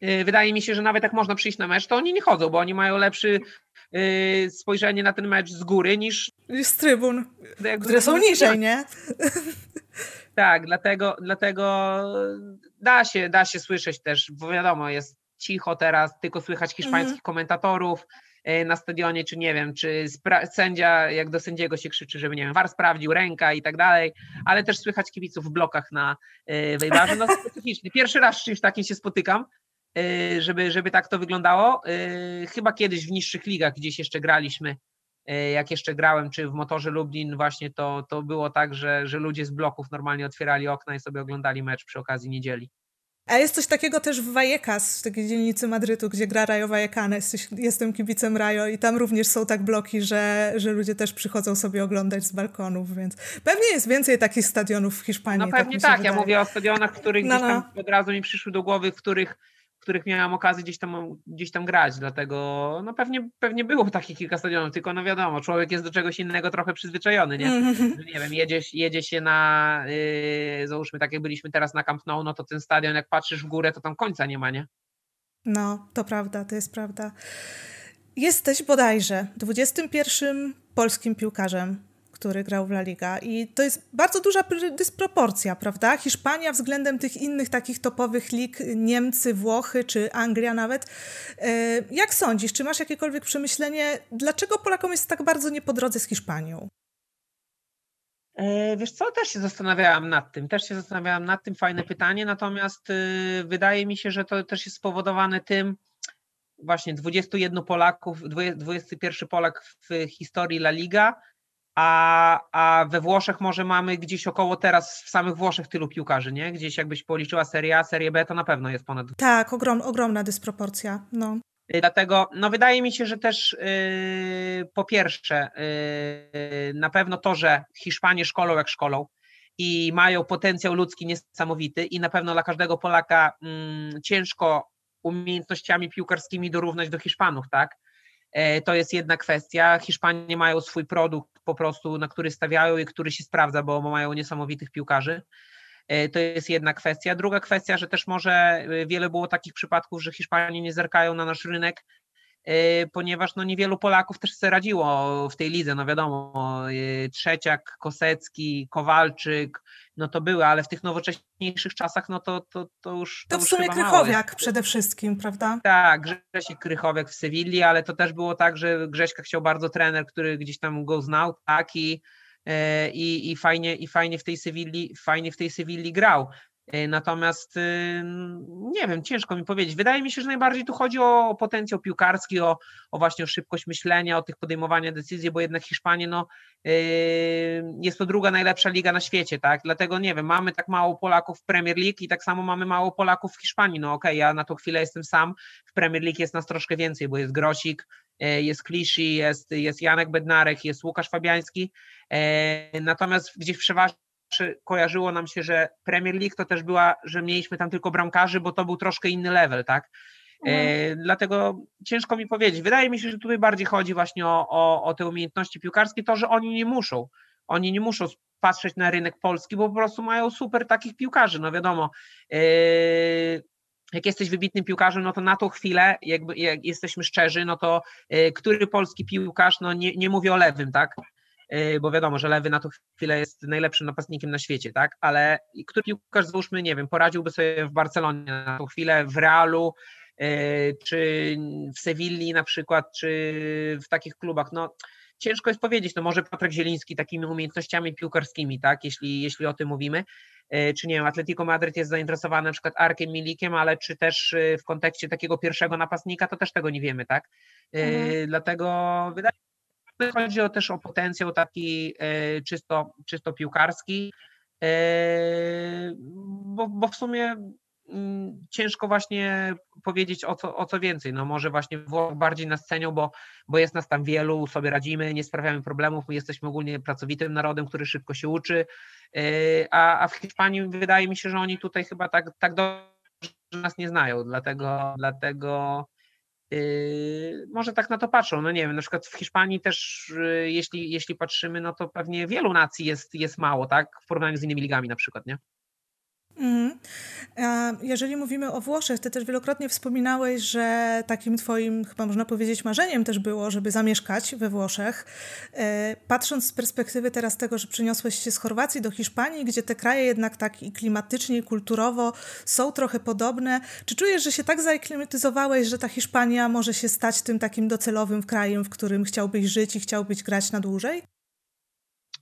e, wydaje mi się, że nawet jak można przyjść na mecz, to oni nie chodzą, bo oni mają lepszy spojrzenie na ten mecz z góry niż... Z trybun, które są niżej, nie? Tak, dlatego, dlatego da się, da się słyszeć też, bo wiadomo, jest cicho teraz, tylko słychać hiszpańskich mm. komentatorów y, na stadionie, czy nie wiem, czy sędzia, jak do sędziego się krzyczy, żeby, nie wiem, war sprawdził, ręka i tak dalej, ale też słychać kibiców w blokach na y, Wejbarze. No specyficzny. Pierwszy raz z czymś takim się spotykam, Y, żeby, żeby tak to wyglądało. Y, chyba kiedyś w niższych ligach gdzieś jeszcze graliśmy, y, jak jeszcze grałem, czy w motorze Lublin, właśnie to, to było tak, że, że ludzie z bloków normalnie otwierali okna i sobie oglądali mecz przy okazji niedzieli. A jest coś takiego też w Vallecas, w takiej dzielnicy Madrytu, gdzie gra Rayo Vallecano. Jestem kibicem Rayo i tam również są tak bloki, że, że ludzie też przychodzą sobie oglądać z balkonów, więc pewnie jest więcej takich stadionów w Hiszpanii. No tak pewnie tak, tak. ja mówię o stadionach, których no, no. od razu mi przyszły do głowy, w których których miałam okazję gdzieś tam, gdzieś tam grać, dlatego no pewnie, pewnie było takich kilka stadionów, tylko no wiadomo, człowiek jest do czegoś innego trochę przyzwyczajony, nie? nie wiem, jedzie, jedzie się na, yy, załóżmy tak jak byliśmy teraz na Camp Nou, no to ten stadion jak patrzysz w górę, to tam końca nie ma, nie? No, to prawda, to jest prawda. Jesteś bodajże 21 polskim piłkarzem który grał w La Liga. I to jest bardzo duża dysproporcja, prawda? Hiszpania względem tych innych takich topowych lig, Niemcy, Włochy czy Anglia nawet. E, jak sądzisz, czy masz jakiekolwiek przemyślenie, dlaczego Polakom jest tak bardzo nie po drodze z Hiszpanią? E, wiesz co, też się zastanawiałam nad tym, też się zastanawiałam nad tym, fajne pytanie, natomiast y, wydaje mi się, że to też jest spowodowane tym, właśnie 21 Polaków, 21 Polak w historii La Liga, a, a we Włoszech może mamy gdzieś około teraz w samych Włoszech tylu piłkarzy, nie? Gdzieś jakbyś policzyła Serie A, Serie B, to na pewno jest ponad. Tak, ogrom, ogromna dysproporcja. No. Y, dlatego no wydaje mi się, że też yy, po pierwsze yy, na pewno to, że Hiszpanie szkolą jak szkolą i mają potencjał ludzki niesamowity i na pewno dla każdego Polaka yy, ciężko umiejętnościami piłkarskimi dorównać do Hiszpanów, tak? To jest jedna kwestia. Hiszpanie mają swój produkt po prostu, na który stawiają i który się sprawdza, bo mają niesamowitych piłkarzy. To jest jedna kwestia. Druga kwestia, że też może wiele było takich przypadków, że Hiszpanie nie zerkają na nasz rynek ponieważ no niewielu Polaków też sobie radziło w tej lidze, no wiadomo, y, Trzeciak, Kosecki, Kowalczyk, no to były, ale w tych nowocześniejszych czasach, no to, to, to już To, to w sumie Krychowiak przede wszystkim, prawda? Tak, Grzesiek Krychowiak w Sewilli, ale to też było tak, że Grześka chciał bardzo trener, który gdzieś tam go znał, tak, i, y, i, i, fajnie, i fajnie w tej Sewilli, fajnie w tej Sewilli grał. E, natomiast y, nie wiem, ciężko mi powiedzieć. Wydaje mi się, że najbardziej tu chodzi o potencjał piłkarski, o, o właśnie o szybkość myślenia, o tych podejmowania decyzji, bo jednak Hiszpania no, y, jest to druga najlepsza liga na świecie, tak? Dlatego nie wiem, mamy tak mało Polaków w Premier League i tak samo mamy mało Polaków w Hiszpanii. No okej, okay, ja na tą chwilę jestem sam. W Premier League jest nas troszkę więcej, bo jest Grosik, e, jest Kliszy, jest, jest Janek Bednarek, jest Łukasz Fabiański. E, natomiast gdzieś przeważnie kojarzyło nam się, że Premier League to też była, że mieliśmy tam tylko bramkarzy, bo to był troszkę inny level, tak? E, mhm. dlatego ciężko mi powiedzieć. Wydaje mi się, że tutaj bardziej chodzi właśnie o, o, o te umiejętności piłkarskie, to, że oni nie muszą. Oni nie muszą patrzeć na rynek polski, bo po prostu mają super takich piłkarzy. No wiadomo, e, jak jesteś wybitnym piłkarzem, no to na tą chwilę, jakby jak jesteśmy szczerzy, no to e, który polski piłkarz, no nie, nie mówię o lewym, tak? E, bo wiadomo, że Lewy na tą chwilę jest najlepszym napastnikiem na świecie, tak? Ale który piłkarz, załóżmy, nie wiem, poradziłby sobie w Barcelonie na tą chwilę, w Realu, e, czy w Sewilli na przykład, czy w takich klubach, no ciężko jest powiedzieć, no może Piotrek Zieliński takimi umiejętnościami piłkarskimi, tak, jeśli, jeśli o tym mówimy, e, czy nie wiem, Atletico Madryt jest zainteresowany na przykład Arkiem Milikiem, ale czy też w kontekście takiego pierwszego napastnika, to też tego nie wiemy, tak, mhm. dlatego wydaje mi się, Chodzi o, też o potencjał taki e, czysto, czysto piłkarski, e, bo, bo w sumie mm, ciężko właśnie powiedzieć o co, o co więcej. No może właśnie Włoch bardziej nas cenią, bo, bo jest nas tam wielu, sobie radzimy, nie sprawiamy problemów, my jesteśmy ogólnie pracowitym narodem, który szybko się uczy, e, a, a w Hiszpanii wydaje mi się, że oni tutaj chyba tak, tak dobrze nas nie znają, dlatego, dlatego może tak na to patrzą. No nie wiem, na przykład w Hiszpanii też, yy, jeśli, jeśli patrzymy, no to pewnie wielu nacji jest, jest mało, tak? W porównaniu z innymi ligami na przykład, nie? Mhm. Jeżeli mówimy o Włoszech, ty też wielokrotnie wspominałeś, że takim twoim, chyba można powiedzieć, marzeniem też było, żeby zamieszkać we Włoszech. E, patrząc z perspektywy teraz tego, że przyniosłeś się z Chorwacji do Hiszpanii, gdzie te kraje jednak tak i klimatycznie, i kulturowo są trochę podobne, czy czujesz, że się tak zaaklimatyzowałeś, że ta Hiszpania może się stać tym takim docelowym krajem, w którym chciałbyś żyć i chciałbyś grać na dłużej?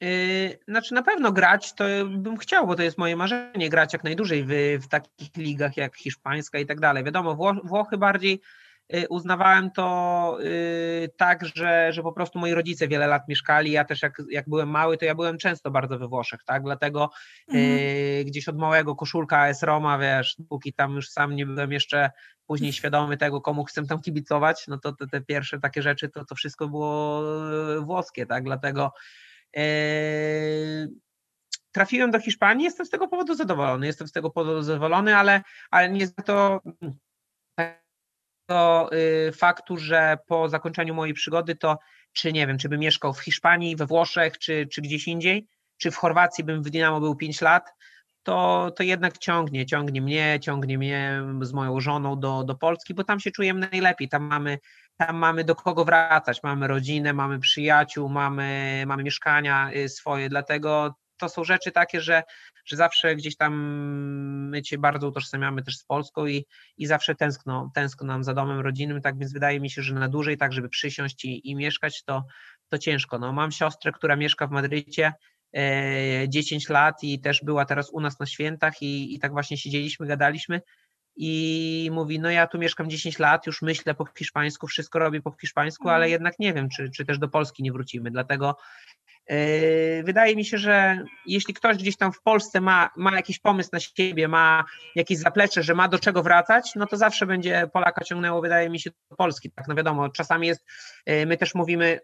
Yy, znaczy na pewno grać to bym chciał, bo to jest moje marzenie, grać jak najdłużej w, w takich ligach jak hiszpańska i tak dalej. Wiadomo, Wło Włochy bardziej yy, uznawałem to yy, tak, że, że po prostu moi rodzice wiele lat mieszkali, ja też jak, jak byłem mały, to ja byłem często bardzo we Włoszech, tak, dlatego mhm. gdzieś od małego koszulka AS Roma, wiesz, póki tam już sam nie byłem jeszcze później świadomy tego, komu chcę tam kibicować, no to te, te pierwsze takie rzeczy, to, to wszystko było włoskie, tak, dlatego trafiłem do Hiszpanii, jestem z tego powodu zadowolony. Jestem z tego powodu zadowolony, ale, ale nie za to to y, faktu, że po zakończeniu mojej przygody to czy nie wiem, czy bym mieszkał w Hiszpanii, we Włoszech, czy, czy gdzieś indziej, czy w Chorwacji bym w Dynamo był 5 lat, to, to jednak ciągnie, ciągnie mnie, ciągnie mnie z moją żoną do, do Polski, bo tam się czujemy najlepiej, tam mamy tam mamy do kogo wracać, mamy rodzinę, mamy przyjaciół, mamy, mamy mieszkania y, swoje, dlatego to są rzeczy takie, że, że zawsze gdzieś tam my cię bardzo utożsamiamy też z Polską i, i zawsze tęskno, tęskno nam za domem rodzinnym, tak więc wydaje mi się, że na dłużej tak, żeby przysiąść i, i mieszkać, to, to ciężko. No, mam siostrę, która mieszka w Madrycie, 10 e, lat i też była teraz u nas na świętach i, i tak właśnie siedzieliśmy, gadaliśmy. I mówi, no ja tu mieszkam 10 lat, już myślę po hiszpańsku, wszystko robię po hiszpańsku, ale mhm. jednak nie wiem, czy, czy też do Polski nie wrócimy, dlatego yy, wydaje mi się, że jeśli ktoś gdzieś tam w Polsce ma, ma jakiś pomysł na siebie, ma jakieś zaplecze, że ma do czego wracać, no to zawsze będzie Polaka ciągnęło, wydaje mi się, do Polski, tak, no wiadomo, czasami jest, yy, my też mówimy,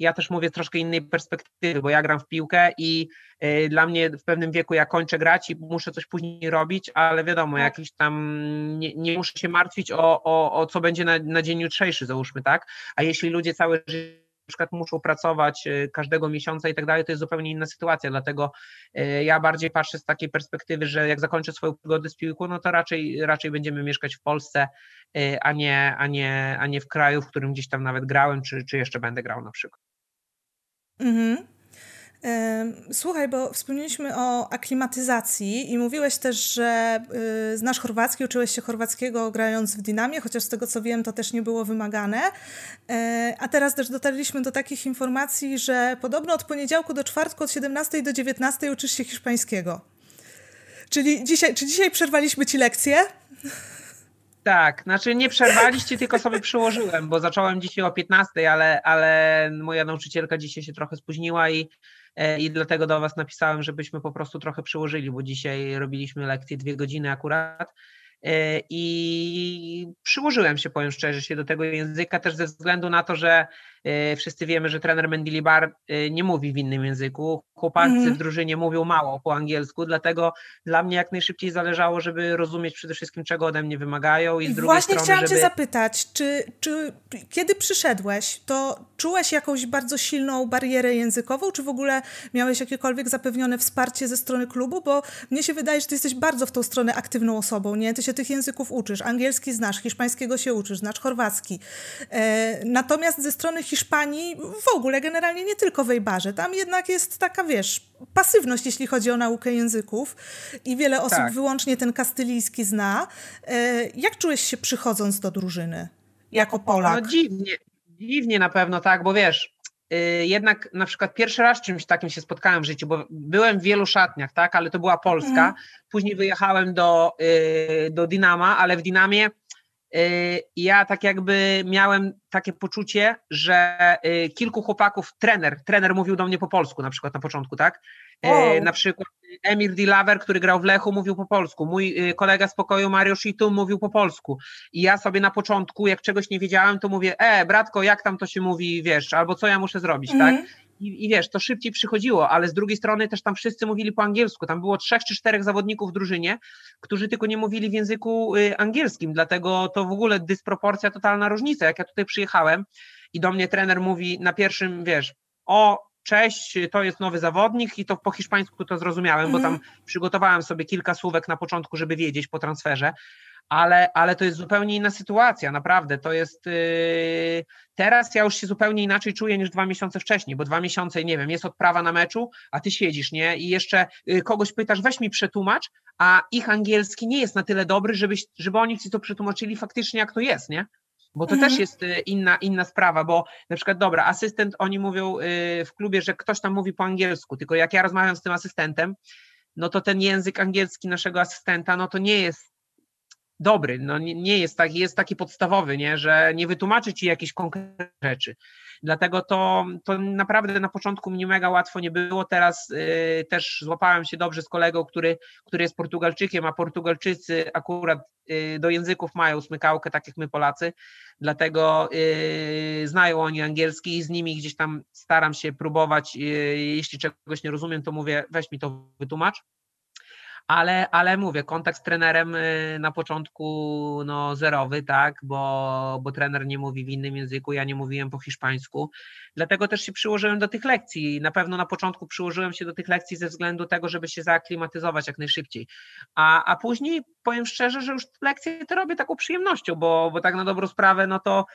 ja też mówię z troszkę innej perspektywy, bo ja gram w piłkę i y, dla mnie w pewnym wieku ja kończę grać i muszę coś później robić, ale wiadomo, tak. jakiś tam nie, nie muszę się martwić o, o, o co będzie na, na dzień jutrzejszy, załóżmy, tak? A jeśli ludzie całe życie przykład muszą pracować y, każdego miesiąca i tak dalej, to jest zupełnie inna sytuacja, dlatego y, ja bardziej patrzę z takiej perspektywy, że jak zakończę swoją przygodę z piłką, no to raczej, raczej będziemy mieszkać w Polsce, a nie, a, nie, a nie w kraju, w którym gdzieś tam nawet grałem, czy, czy jeszcze będę grał na przykład. Mhm. Słuchaj, bo wspomnieliśmy o aklimatyzacji i mówiłeś też, że y, znasz chorwacki, uczyłeś się chorwackiego grając w Dinamie, chociaż z tego co wiem, to też nie było wymagane. E, a teraz też dotarliśmy do takich informacji, że podobno od poniedziałku do czwartku, od 17 do 19 uczysz się hiszpańskiego. Czyli dzisiaj, czy dzisiaj przerwaliśmy ci lekcję? Tak, znaczy nie przerwaliście, tylko sobie przyłożyłem, bo zacząłem dzisiaj o 15, ale, ale moja nauczycielka dzisiaj się trochę spóźniła i E, i dlatego do Was napisałem, żebyśmy po prostu trochę przyłożyli, bo dzisiaj robiliśmy lekcję dwie godziny akurat. E, i przyłożyłem się, powiem szczerze, się do tego języka też ze względu na to, że wszyscy wiemy, że trener Mendilibar e, nie mówi w innym języku. Chłopacy mm. w drużynie mówią mało po angielsku, dlatego dla mnie jak najszybciej zależało, żeby rozumieć przede wszystkim, czego ode mnie wymagają. I z drugiej Właśnie strony, chciałam żeby... Cię zapytać, czy, czy kiedy przyszedłeś, to czułeś jakąś bardzo silną barierę językową, czy w ogóle miałeś jakiekolwiek zapewnione wsparcie ze strony klubu? Bo mnie się wydaje, że Ty jesteś bardzo w tą stronę aktywną osobą, nie? Ty się tych języków uczysz, angielski znasz, hiszpańskiego się uczysz, znasz chorwacki. E, natomiast ze strony Hiszpanii w ogóle, generalnie nie tylko w Ejbarze. Tam jednak jest taka, wiesz, pasywność, jeśli chodzi o naukę języków i wiele osób tak. wyłącznie ten kastylijski zna. E, jak czułeś się przychodząc do drużyny jako Polak? No dziwnie, dziwnie na pewno, tak, bo wiesz, y, jednak na przykład pierwszy raz czymś takim się spotkałem w życiu, bo byłem w wielu szatniach, tak, ale to była Polska. Mm. Później wyjechałem do, y, do Dinama, ale w Dinamie ja tak jakby miałem takie poczucie, że y, kilku chłopaków, trener, trener mówił do mnie po polsku na przykład na początku, tak? Oh. Na przykład Emir Dilaver, który grał w Lechu, mówił po polsku. Mój kolega z pokoju Mario Shitu mówił po polsku. I ja sobie na początku, jak czegoś nie wiedziałem, to mówię, e, bratko, jak tam to się mówi, wiesz, albo co ja muszę zrobić, mm -hmm. tak? Mhm i, i wiesz, to szybciej przychodziło, ale z drugiej strony też tam wszyscy mówili po angielsku. Tam było trzech czy czterech zawodników w drużynie, którzy tylko nie mówili w języku y, angielskim, dlatego to w ogóle dysproporcja, totalna różnica. Jak ja tutaj przyjechałem i do mnie trener mówi na pierwszym, wiesz, o cześć, to jest nowy zawodnik i to po hiszpańsku to zrozumiałem, -hmm. bo tam mhm. przygotowałem sobie kilka słówek na początku, żeby wiedzieć po transferze, ale, ale to jest zupełnie inna sytuacja, naprawdę. To jest. Yy... Teraz ja już się zupełnie inaczej czuję niż dwa miesiące wcześniej, bo dwa miesiące, nie wiem, jest odprawa na meczu, a ty siedzisz, nie? I jeszcze yy, kogoś pytasz, weź mi przetłumacz, a ich angielski nie jest na tyle dobry, żeby, żeby oni ci to przetłumaczyli faktycznie, jak to jest, nie? Bo to mhm. też jest yy, inna, inna sprawa, bo na przykład, dobra, asystent, oni mówią yy, w klubie, że ktoś tam mówi po angielsku, tylko jak ja rozmawiam z tym asystentem, no to ten język angielski naszego asystenta, no to nie jest dobry, no nie, nie jest taki, jest taki podstawowy, nie, że nie wytłumaczy ci jakichś konkretnych rzeczy. Dlatego to, to naprawdę na początku mnie mega łatwo nie było. Teraz y, też złapałem się dobrze z kolegą, który, który jest Portugalczykiem, a Portugalczycy akurat y, do języków mają smykałkę, tak jak my Polacy, dlatego y, znają oni angielski i z nimi gdzieś tam staram się próbować. Y, jeśli czegoś nie rozumiem, to mówię, weź mi to wytłumacz ale, ale mówię, kontakt z trenerem y, na początku no, zerowy, tak, bo, bo trener nie mówi w innym języku, ja nie mówiłem po hiszpańsku, dlatego też się przyłożyłem do tych lekcji. Na pewno na początku przyłożyłem się do tych lekcji ze względu tego, żeby się zaaklimatyzować jak najszybciej, a, a później powiem szczerze, że już lekcje to robię taką przyjemnością, bo, bo tak na dobrą sprawę, no to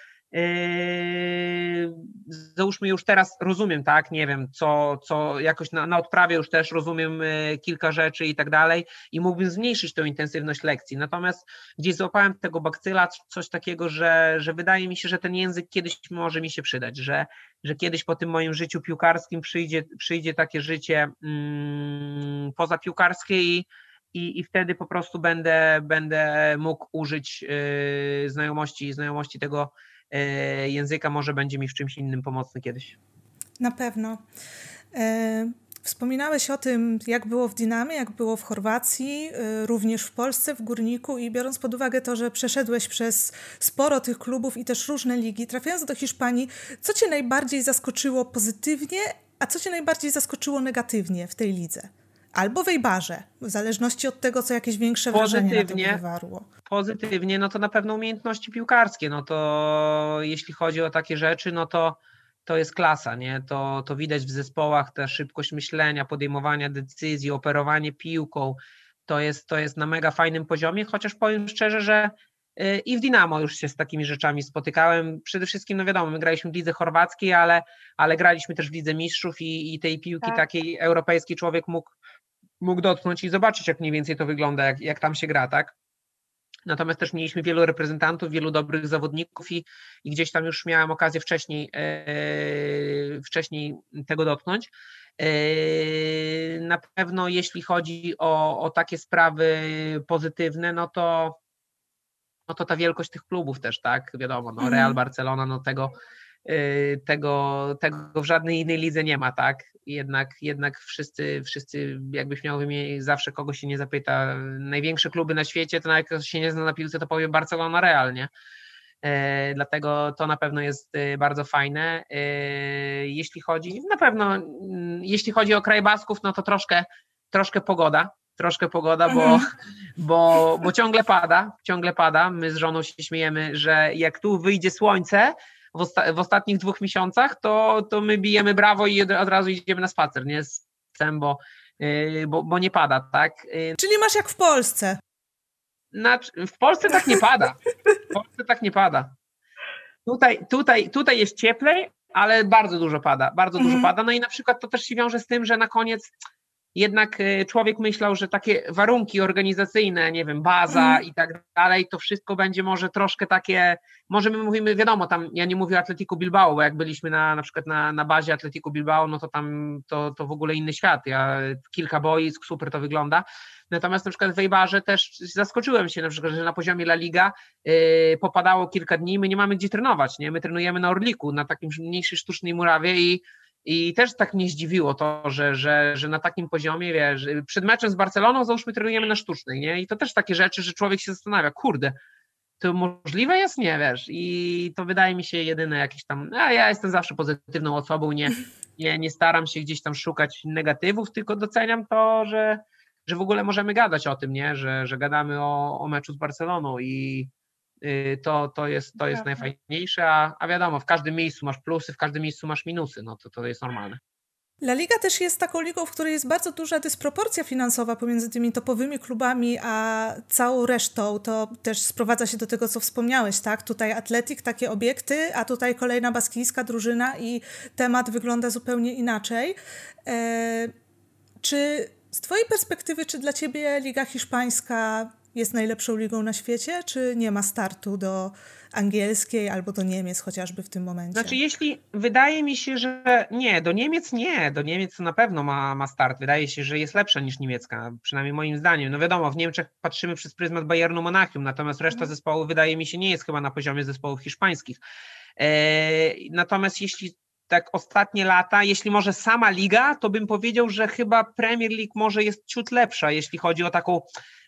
załóżmy już teraz rozumiem, tak, nie wiem, co, co jakoś na, na odprawie już też rozumiem yy, kilka rzeczy i tak dalej i mógłbym zmniejszyć tą intensywność lekcji. Natomiast gdzieś złapałem tego bakcyla, coś takiego, że, że wydaje mi się, że ten język kiedyś może mi się przydać, że, że kiedyś po tym moim życiu piłkarskim przyjdzie, przyjdzie takie życie mm, poza piłkarskie i i, i wtedy po prostu będę, będę mógł użyć yy, znajomości, znajomości tego, języka może będzie mi w czymś innym pomocny kiedyś. Na pewno. E, Wspominałeś o tym, jak było w Dynamie, jak było w Chorwacji, y, również w Polsce, w Górniku i biorąc pod uwagę to, że przeszedłeś przez sporo tych klubów i też różne ligi, trafiając do Hiszpanii, co cię najbardziej zaskoczyło pozytywnie, a co cię najbardziej zaskoczyło negatywnie w tej lidze? Albo w Ejbarze, w zależności od tego, co jakieś większe wrażenie na tym wywarło. Pozytywnie, no to na pewno umiejętności piłkarskie, no to jeśli chodzi o takie rzeczy, no to to jest klasa, nie? To, to widać w zespołach, ta szybkość myślenia, podejmowania decyzji, operowanie piłką, to jest, to jest na mega fajnym poziomie, chociaż powiem szczerze, że y, i w Dinamo już się z takimi rzeczami spotykałem. Przede wszystkim, no wiadomo, my graliśmy w lidze chorwackiej, ale, ale graliśmy też w lidze mistrzów i, i tej piłki tak. takiej europejskiej człowiek mógł, mógł dotknąć i zobaczyć, jak mniej więcej to wygląda, jak, jak tam się gra, tak? Natomiast też mieliśmy wielu reprezentantów, wielu dobrych zawodników i, i gdzieś tam już miałem okazję wcześniej, e, wcześniej tego dotknąć. E, na pewno jeśli chodzi o, o takie sprawy pozytywne, no to, no to ta wielkość tych klubów też, tak? Wiadomo, no Real mhm. Barcelona, no tego, Y, tego, tego w żadnej innej lidze nie ma, tak? Jednak, jednak wszyscy, wszyscy jakbyś miał wymienić, zawsze kogoś się nie zapyta, największe kluby na świecie, to nawet jak się nie zna na piłce, to powie Barcelona Real, nie? E, dlatego to na pewno jest y, bardzo fajne. E, jeśli chodzi, na pewno, mm, jeśli chodzi o kraj Basków, no to troszkę, troszkę pogoda, troszkę pogoda, bo, mhm. bo, bo ciągle pada, ciągle pada. My z żoną się śmiejemy, że jak tu wyjdzie słońce, w, osta w ostatnich dwóch miesiącach, to, to my bijemy brawo i od razu idziemy na spacer, nie? Z psem, bo, yy, bo, bo nie pada, tak? Yy. Czyli masz jak w Polsce. Znaczy, w Polsce tak nie pada. W Polsce tak nie pada. Tutaj, tutaj, tutaj jest cieplej, ale bardzo dużo pada, bardzo mhm. dużo pada. No i na przykład to też się wiąże z tym, że na koniec jednak y, człowiek myślał, że takie warunki organizacyjne, nie wiem, baza mm. i tak dalej, to wszystko będzie może troszkę takie, może my mówimy, wiadomo, tam ja nie mówię o Atletico Bilbao, bo jak byliśmy na, na przykład na, na bazie Atletico Bilbao, no to tam to, to w ogóle inny świat. Ja kilka boisk, super to wygląda. Natomiast na przykład w Wejbarze też zaskoczyłem się na przykład, że na poziomie La Liga yy, popadało kilka dni, my nie mamy gdzie trenować, nie? My trenujemy na Orliku, na takim mniejszej sztucznej murawie i i też tak mnie zdziwiło to, że, że, że na takim poziomie, wiesz, przed meczem z Barceloną załóżmy trenujemy na sztucznej, nie? I to też takie rzeczy, że człowiek się zastanawia, kurde, to możliwe jest? Nie, wiesz, i to wydaje mi się jedyne jakieś tam, a ja jestem zawsze pozytywną osobą, nie, nie, nie staram się gdzieś tam szukać negatywów, tylko doceniam to, że, że w ogóle możemy gadać o tym, nie, że, że gadamy o, o meczu z Barceloną i, to, to jest, to jest najfajniejsze, a, a wiadomo, w każdym miejscu masz plusy, w każdym miejscu masz minusy, no to, to jest normalne. La Liga też jest taką ligą, w której jest bardzo duża dysproporcja finansowa pomiędzy tymi topowymi klubami a całą resztą. To też sprowadza się do tego, co wspomniałeś, tak? Tutaj Atletik, takie obiekty, a tutaj kolejna baskijska drużyna i temat wygląda zupełnie inaczej. E, czy z Twojej perspektywy, czy dla Ciebie Liga Hiszpańska jest najlepszą ligą na świecie, czy nie ma startu do angielskiej albo do Niemiec chociażby w tym momencie? Znaczy, jeśli wydaje mi się, że nie, do Niemiec nie, do Niemiec na pewno ma, ma start. Wydaje się, że jest lepsza niż niemiecka, przynajmniej moim zdaniem. No wiadomo, w Niemczech patrzymy przez pryzmat Bayernu Monachium, natomiast reszta mhm. zespołów wydaje mi się nie jest chyba na poziomie zespołów hiszpańskich. E, natomiast jeśli tak ostatnie lata, jeśli może sama liga, to bym powiedział, że chyba Premier League może jest ciut lepsza, jeśli chodzi o taką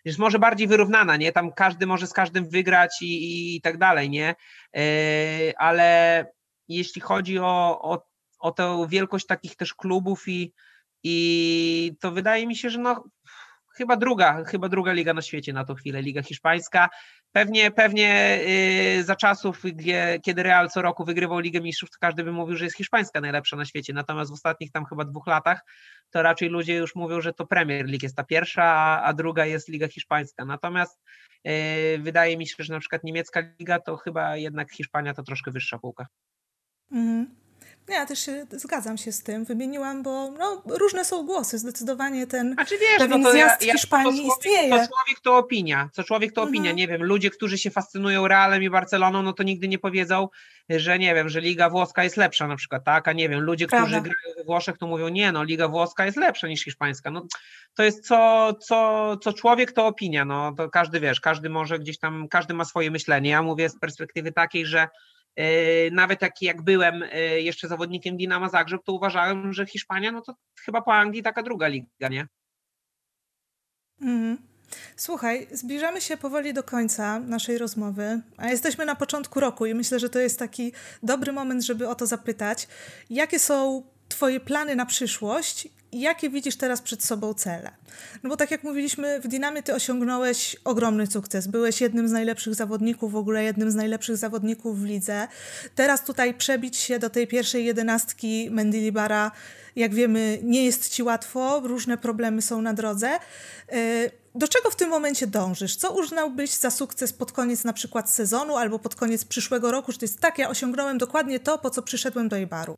jest może bardziej wyrównana, nie? Tam każdy może z każdym wygrać i, i tak dalej, nie? Yy, ale jeśli chodzi o, o, o tę wielkość takich też klubów i, i to wydaje mi się, że no chyba druga, chyba druga liga na świecie na tą chwilę, Liga Hiszpańska. Pewnie, pewnie yy, za czasów, kiedy Real co roku wygrywał Ligę Mistrzów, to każdy by mówił, że jest hiszpańska najlepsza na świecie. Natomiast w ostatnich tam chyba dwóch latach to raczej ludzie już mówią, że to Premier League jest ta pierwsza, a, druga jest Liga Hiszpańska. Natomiast yy, wydaje mi się, że na przykład niemiecka liga to chyba jednak Hiszpania to troszkę wyższa półka. Mhm. Ja też się, zgadzam się z tym. Wymieniłam, bo no, różne są głosy. Zdecydowanie ten A czy wiesz, pewien no to ja, ja, Hiszpanii to istnieje. To człowiek to opinia. Co człowiek to opinia. Mhm. Nie wiem, ludzie, którzy się fascynują Realem i Barceloną, no to nigdy nie powiedzą, że nie wiem, że Liga Włoska jest lepsza na przykład, tak? A nie wiem, ludzie, Prawda. którzy grają we Włoszech, to mówią, nie no, Liga Włoska jest lepsza niż hiszpańska. No, to jest co, co, co człowiek to opinia. No, to każdy wiesz, każdy może gdzieś tam, każdy ma swoje myślenie. Ja mówię z perspektywy takiej, że nawet jak, jak byłem jeszcze zawodnikiem Dinama Zagrzeb, to uważałem, że Hiszpania, no to chyba po Anglii taka druga liga, nie? Mhm. Słuchaj, zbliżamy się powoli do końca naszej rozmowy, a jesteśmy na początku roku i myślę, że to jest taki dobry moment, żeby o to zapytać. Jakie są Twoje plany na przyszłość jakie widzisz teraz przed sobą cele? No bo tak jak mówiliśmy, w Dynamie Ty osiągnąłeś ogromny sukces. Byłeś jednym z najlepszych zawodników, w ogóle jednym z najlepszych zawodników w lidze. Teraz tutaj przebić się do tej pierwszej jedenastki Mendilibara, jak wiemy, nie jest Ci łatwo, różne problemy są na drodze. Y, do czego w tym momencie dążysz? Co uznałbyś za sukces pod koniec na przykład sezonu albo pod koniec przyszłego roku, że to jest tak, ja osiągnąłem dokładnie to, po co przyszedłem do Ibaru?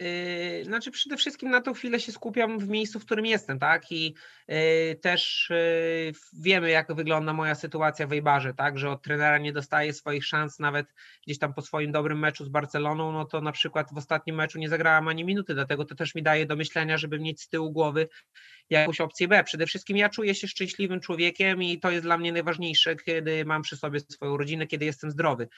Yy, znaczy przede wszystkim na tą chwilę się skupiam w miejscu, w którym jestem, tak? I yy, też yy, wiemy, jak wygląda moja sytuacja w Ejbarze, tak? Że od trenera nie dostaję swoich szans nawet gdzieś tam po swoim dobrym meczu z Barceloną, no to na przykład w ostatnim meczu nie zagrałam ani minuty, dlatego to też mi daje do myślenia, żeby mieć z tyłu głowy jakąś opcję B. Przede wszystkim ja czuję się szczęśliwym człowiekiem i to jest dla mnie najważniejsze, kiedy mam przy sobie swoją rodzinę, kiedy jestem zdrowy.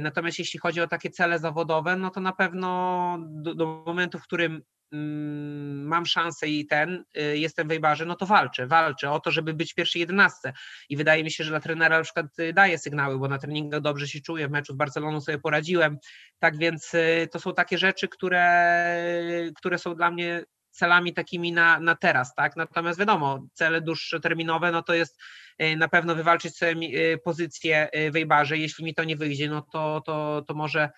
Natomiast jeśli chodzi o takie cele zawodowe, no to na pewno do, do momentu, w którym mm, mam szansę i ten, y, jestem w Wejbarze, no to walczę, walczę o to, żeby być w pierwszej jedenastce i wydaje mi się, że dla trenera na przykład y, daje sygnały, bo na treningach dobrze się czuję, w meczu z Barceloną sobie poradziłem, tak więc to są takie rzeczy, które, które są dla mnie celami takimi na, na teraz, tak? Natomiast wiadomo, cele dłuższoterminowe, no to jest e, na pewno wywalczyć sobie e, pozycję e, w Ejbarze. Jeśli mi to nie wyjdzie, no to, to, to może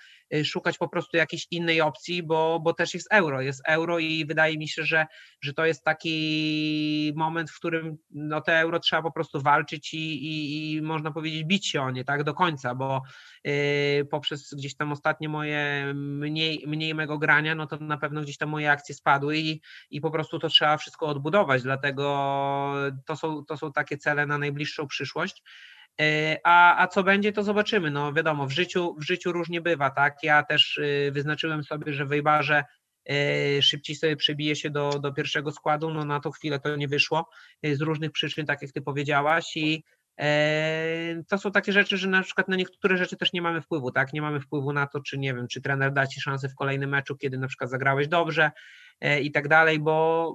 szukać po prostu jakiejś innej opcji, bo, bo też jest euro, jest euro i wydaje mi się, że, że to jest taki moment, w którym no, te euro trzeba po prostu walczyć i, i, i można powiedzieć bić się o nie, tak, do końca, bo yy, poprzez gdzieś tam ostatnie moje mniej, mniej mego grania, no to na pewno gdzieś tam moje akcje spadły i, i po prostu to trzeba wszystko odbudować, dlatego to są, to są takie cele na najbliższą przyszłość. E, a, a co będzie, to zobaczymy. No wiadomo, w życiu, w życiu różnie bywa, tak? Ja też y, wyznaczyłem sobie, że w Wejbarze e, szybciej sobie przebije się do, do pierwszego składu, no na tą chwilę to nie wyszło e, z różnych przyczyn, tak jak ty powiedziałaś i to są takie rzeczy, że na przykład na niektóre rzeczy też nie mamy wpływu, tak? Nie mamy wpływu na to, czy nie wiem, czy trener da ci szansę w kolejnym meczu, kiedy na przykład zagrałeś dobrze i tak dalej, bo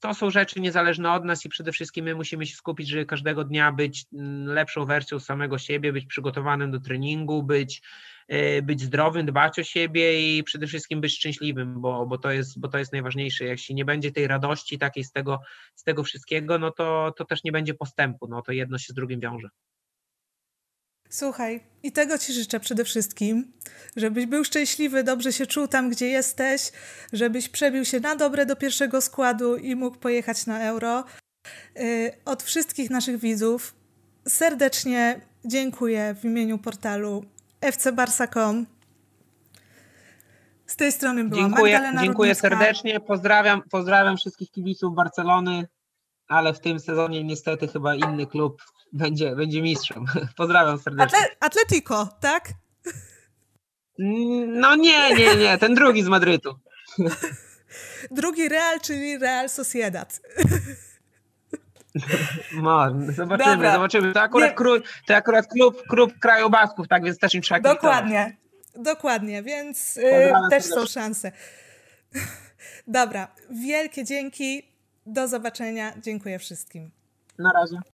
to są rzeczy niezależne od nas i przede wszystkim my musimy się skupić, żeby każdego dnia być mm, lepszą wersją samego siebie, być przygotowanym do treningu, być, e, być zdrowym, dbać o siebie i przede wszystkim być szczęśliwym, bo, bo, to, jest, bo to jest najważniejsze. Jeśli nie będzie tej radości takiej z tego, z tego wszystkiego, no to, to też nie będzie postępu, no to jedno się z drugim wiąże. Słuchaj, i tego Ci życzę przede wszystkim, żebyś był szczęśliwy, dobrze się czuł tam, gdzie jesteś, żebyś przebił się na dobre do pierwszego składu i mógł pojechać na euro. Y, od wszystkich naszych widzów serdecznie dziękuję w imieniu portalu fcbarsa.com. Z tej strony była dziękuję, Magdalena Dziękuję Rudnicka. serdecznie, pozdrawiam, pozdrawiam wszystkich kibiców Barcelony, ale w tym sezonie niestety chyba inny klub będzie, będzie mistrzem. Pozdrawiam serdecznie. Atle Atletico, tak? No nie, nie, nie, ten drugi z Madrytu. Drugi Real, czyli Real Sociedad. No, zobaczymy, Dobra. zobaczymy. To akurat, król, to akurat klub, klub kraju Basków, tak więc też im trzeba Dokładnie, dokładnie, więc y, też są szanse. Dobra, wielkie dzięki, do zobaczenia, dziękuję wszystkim. Na razie.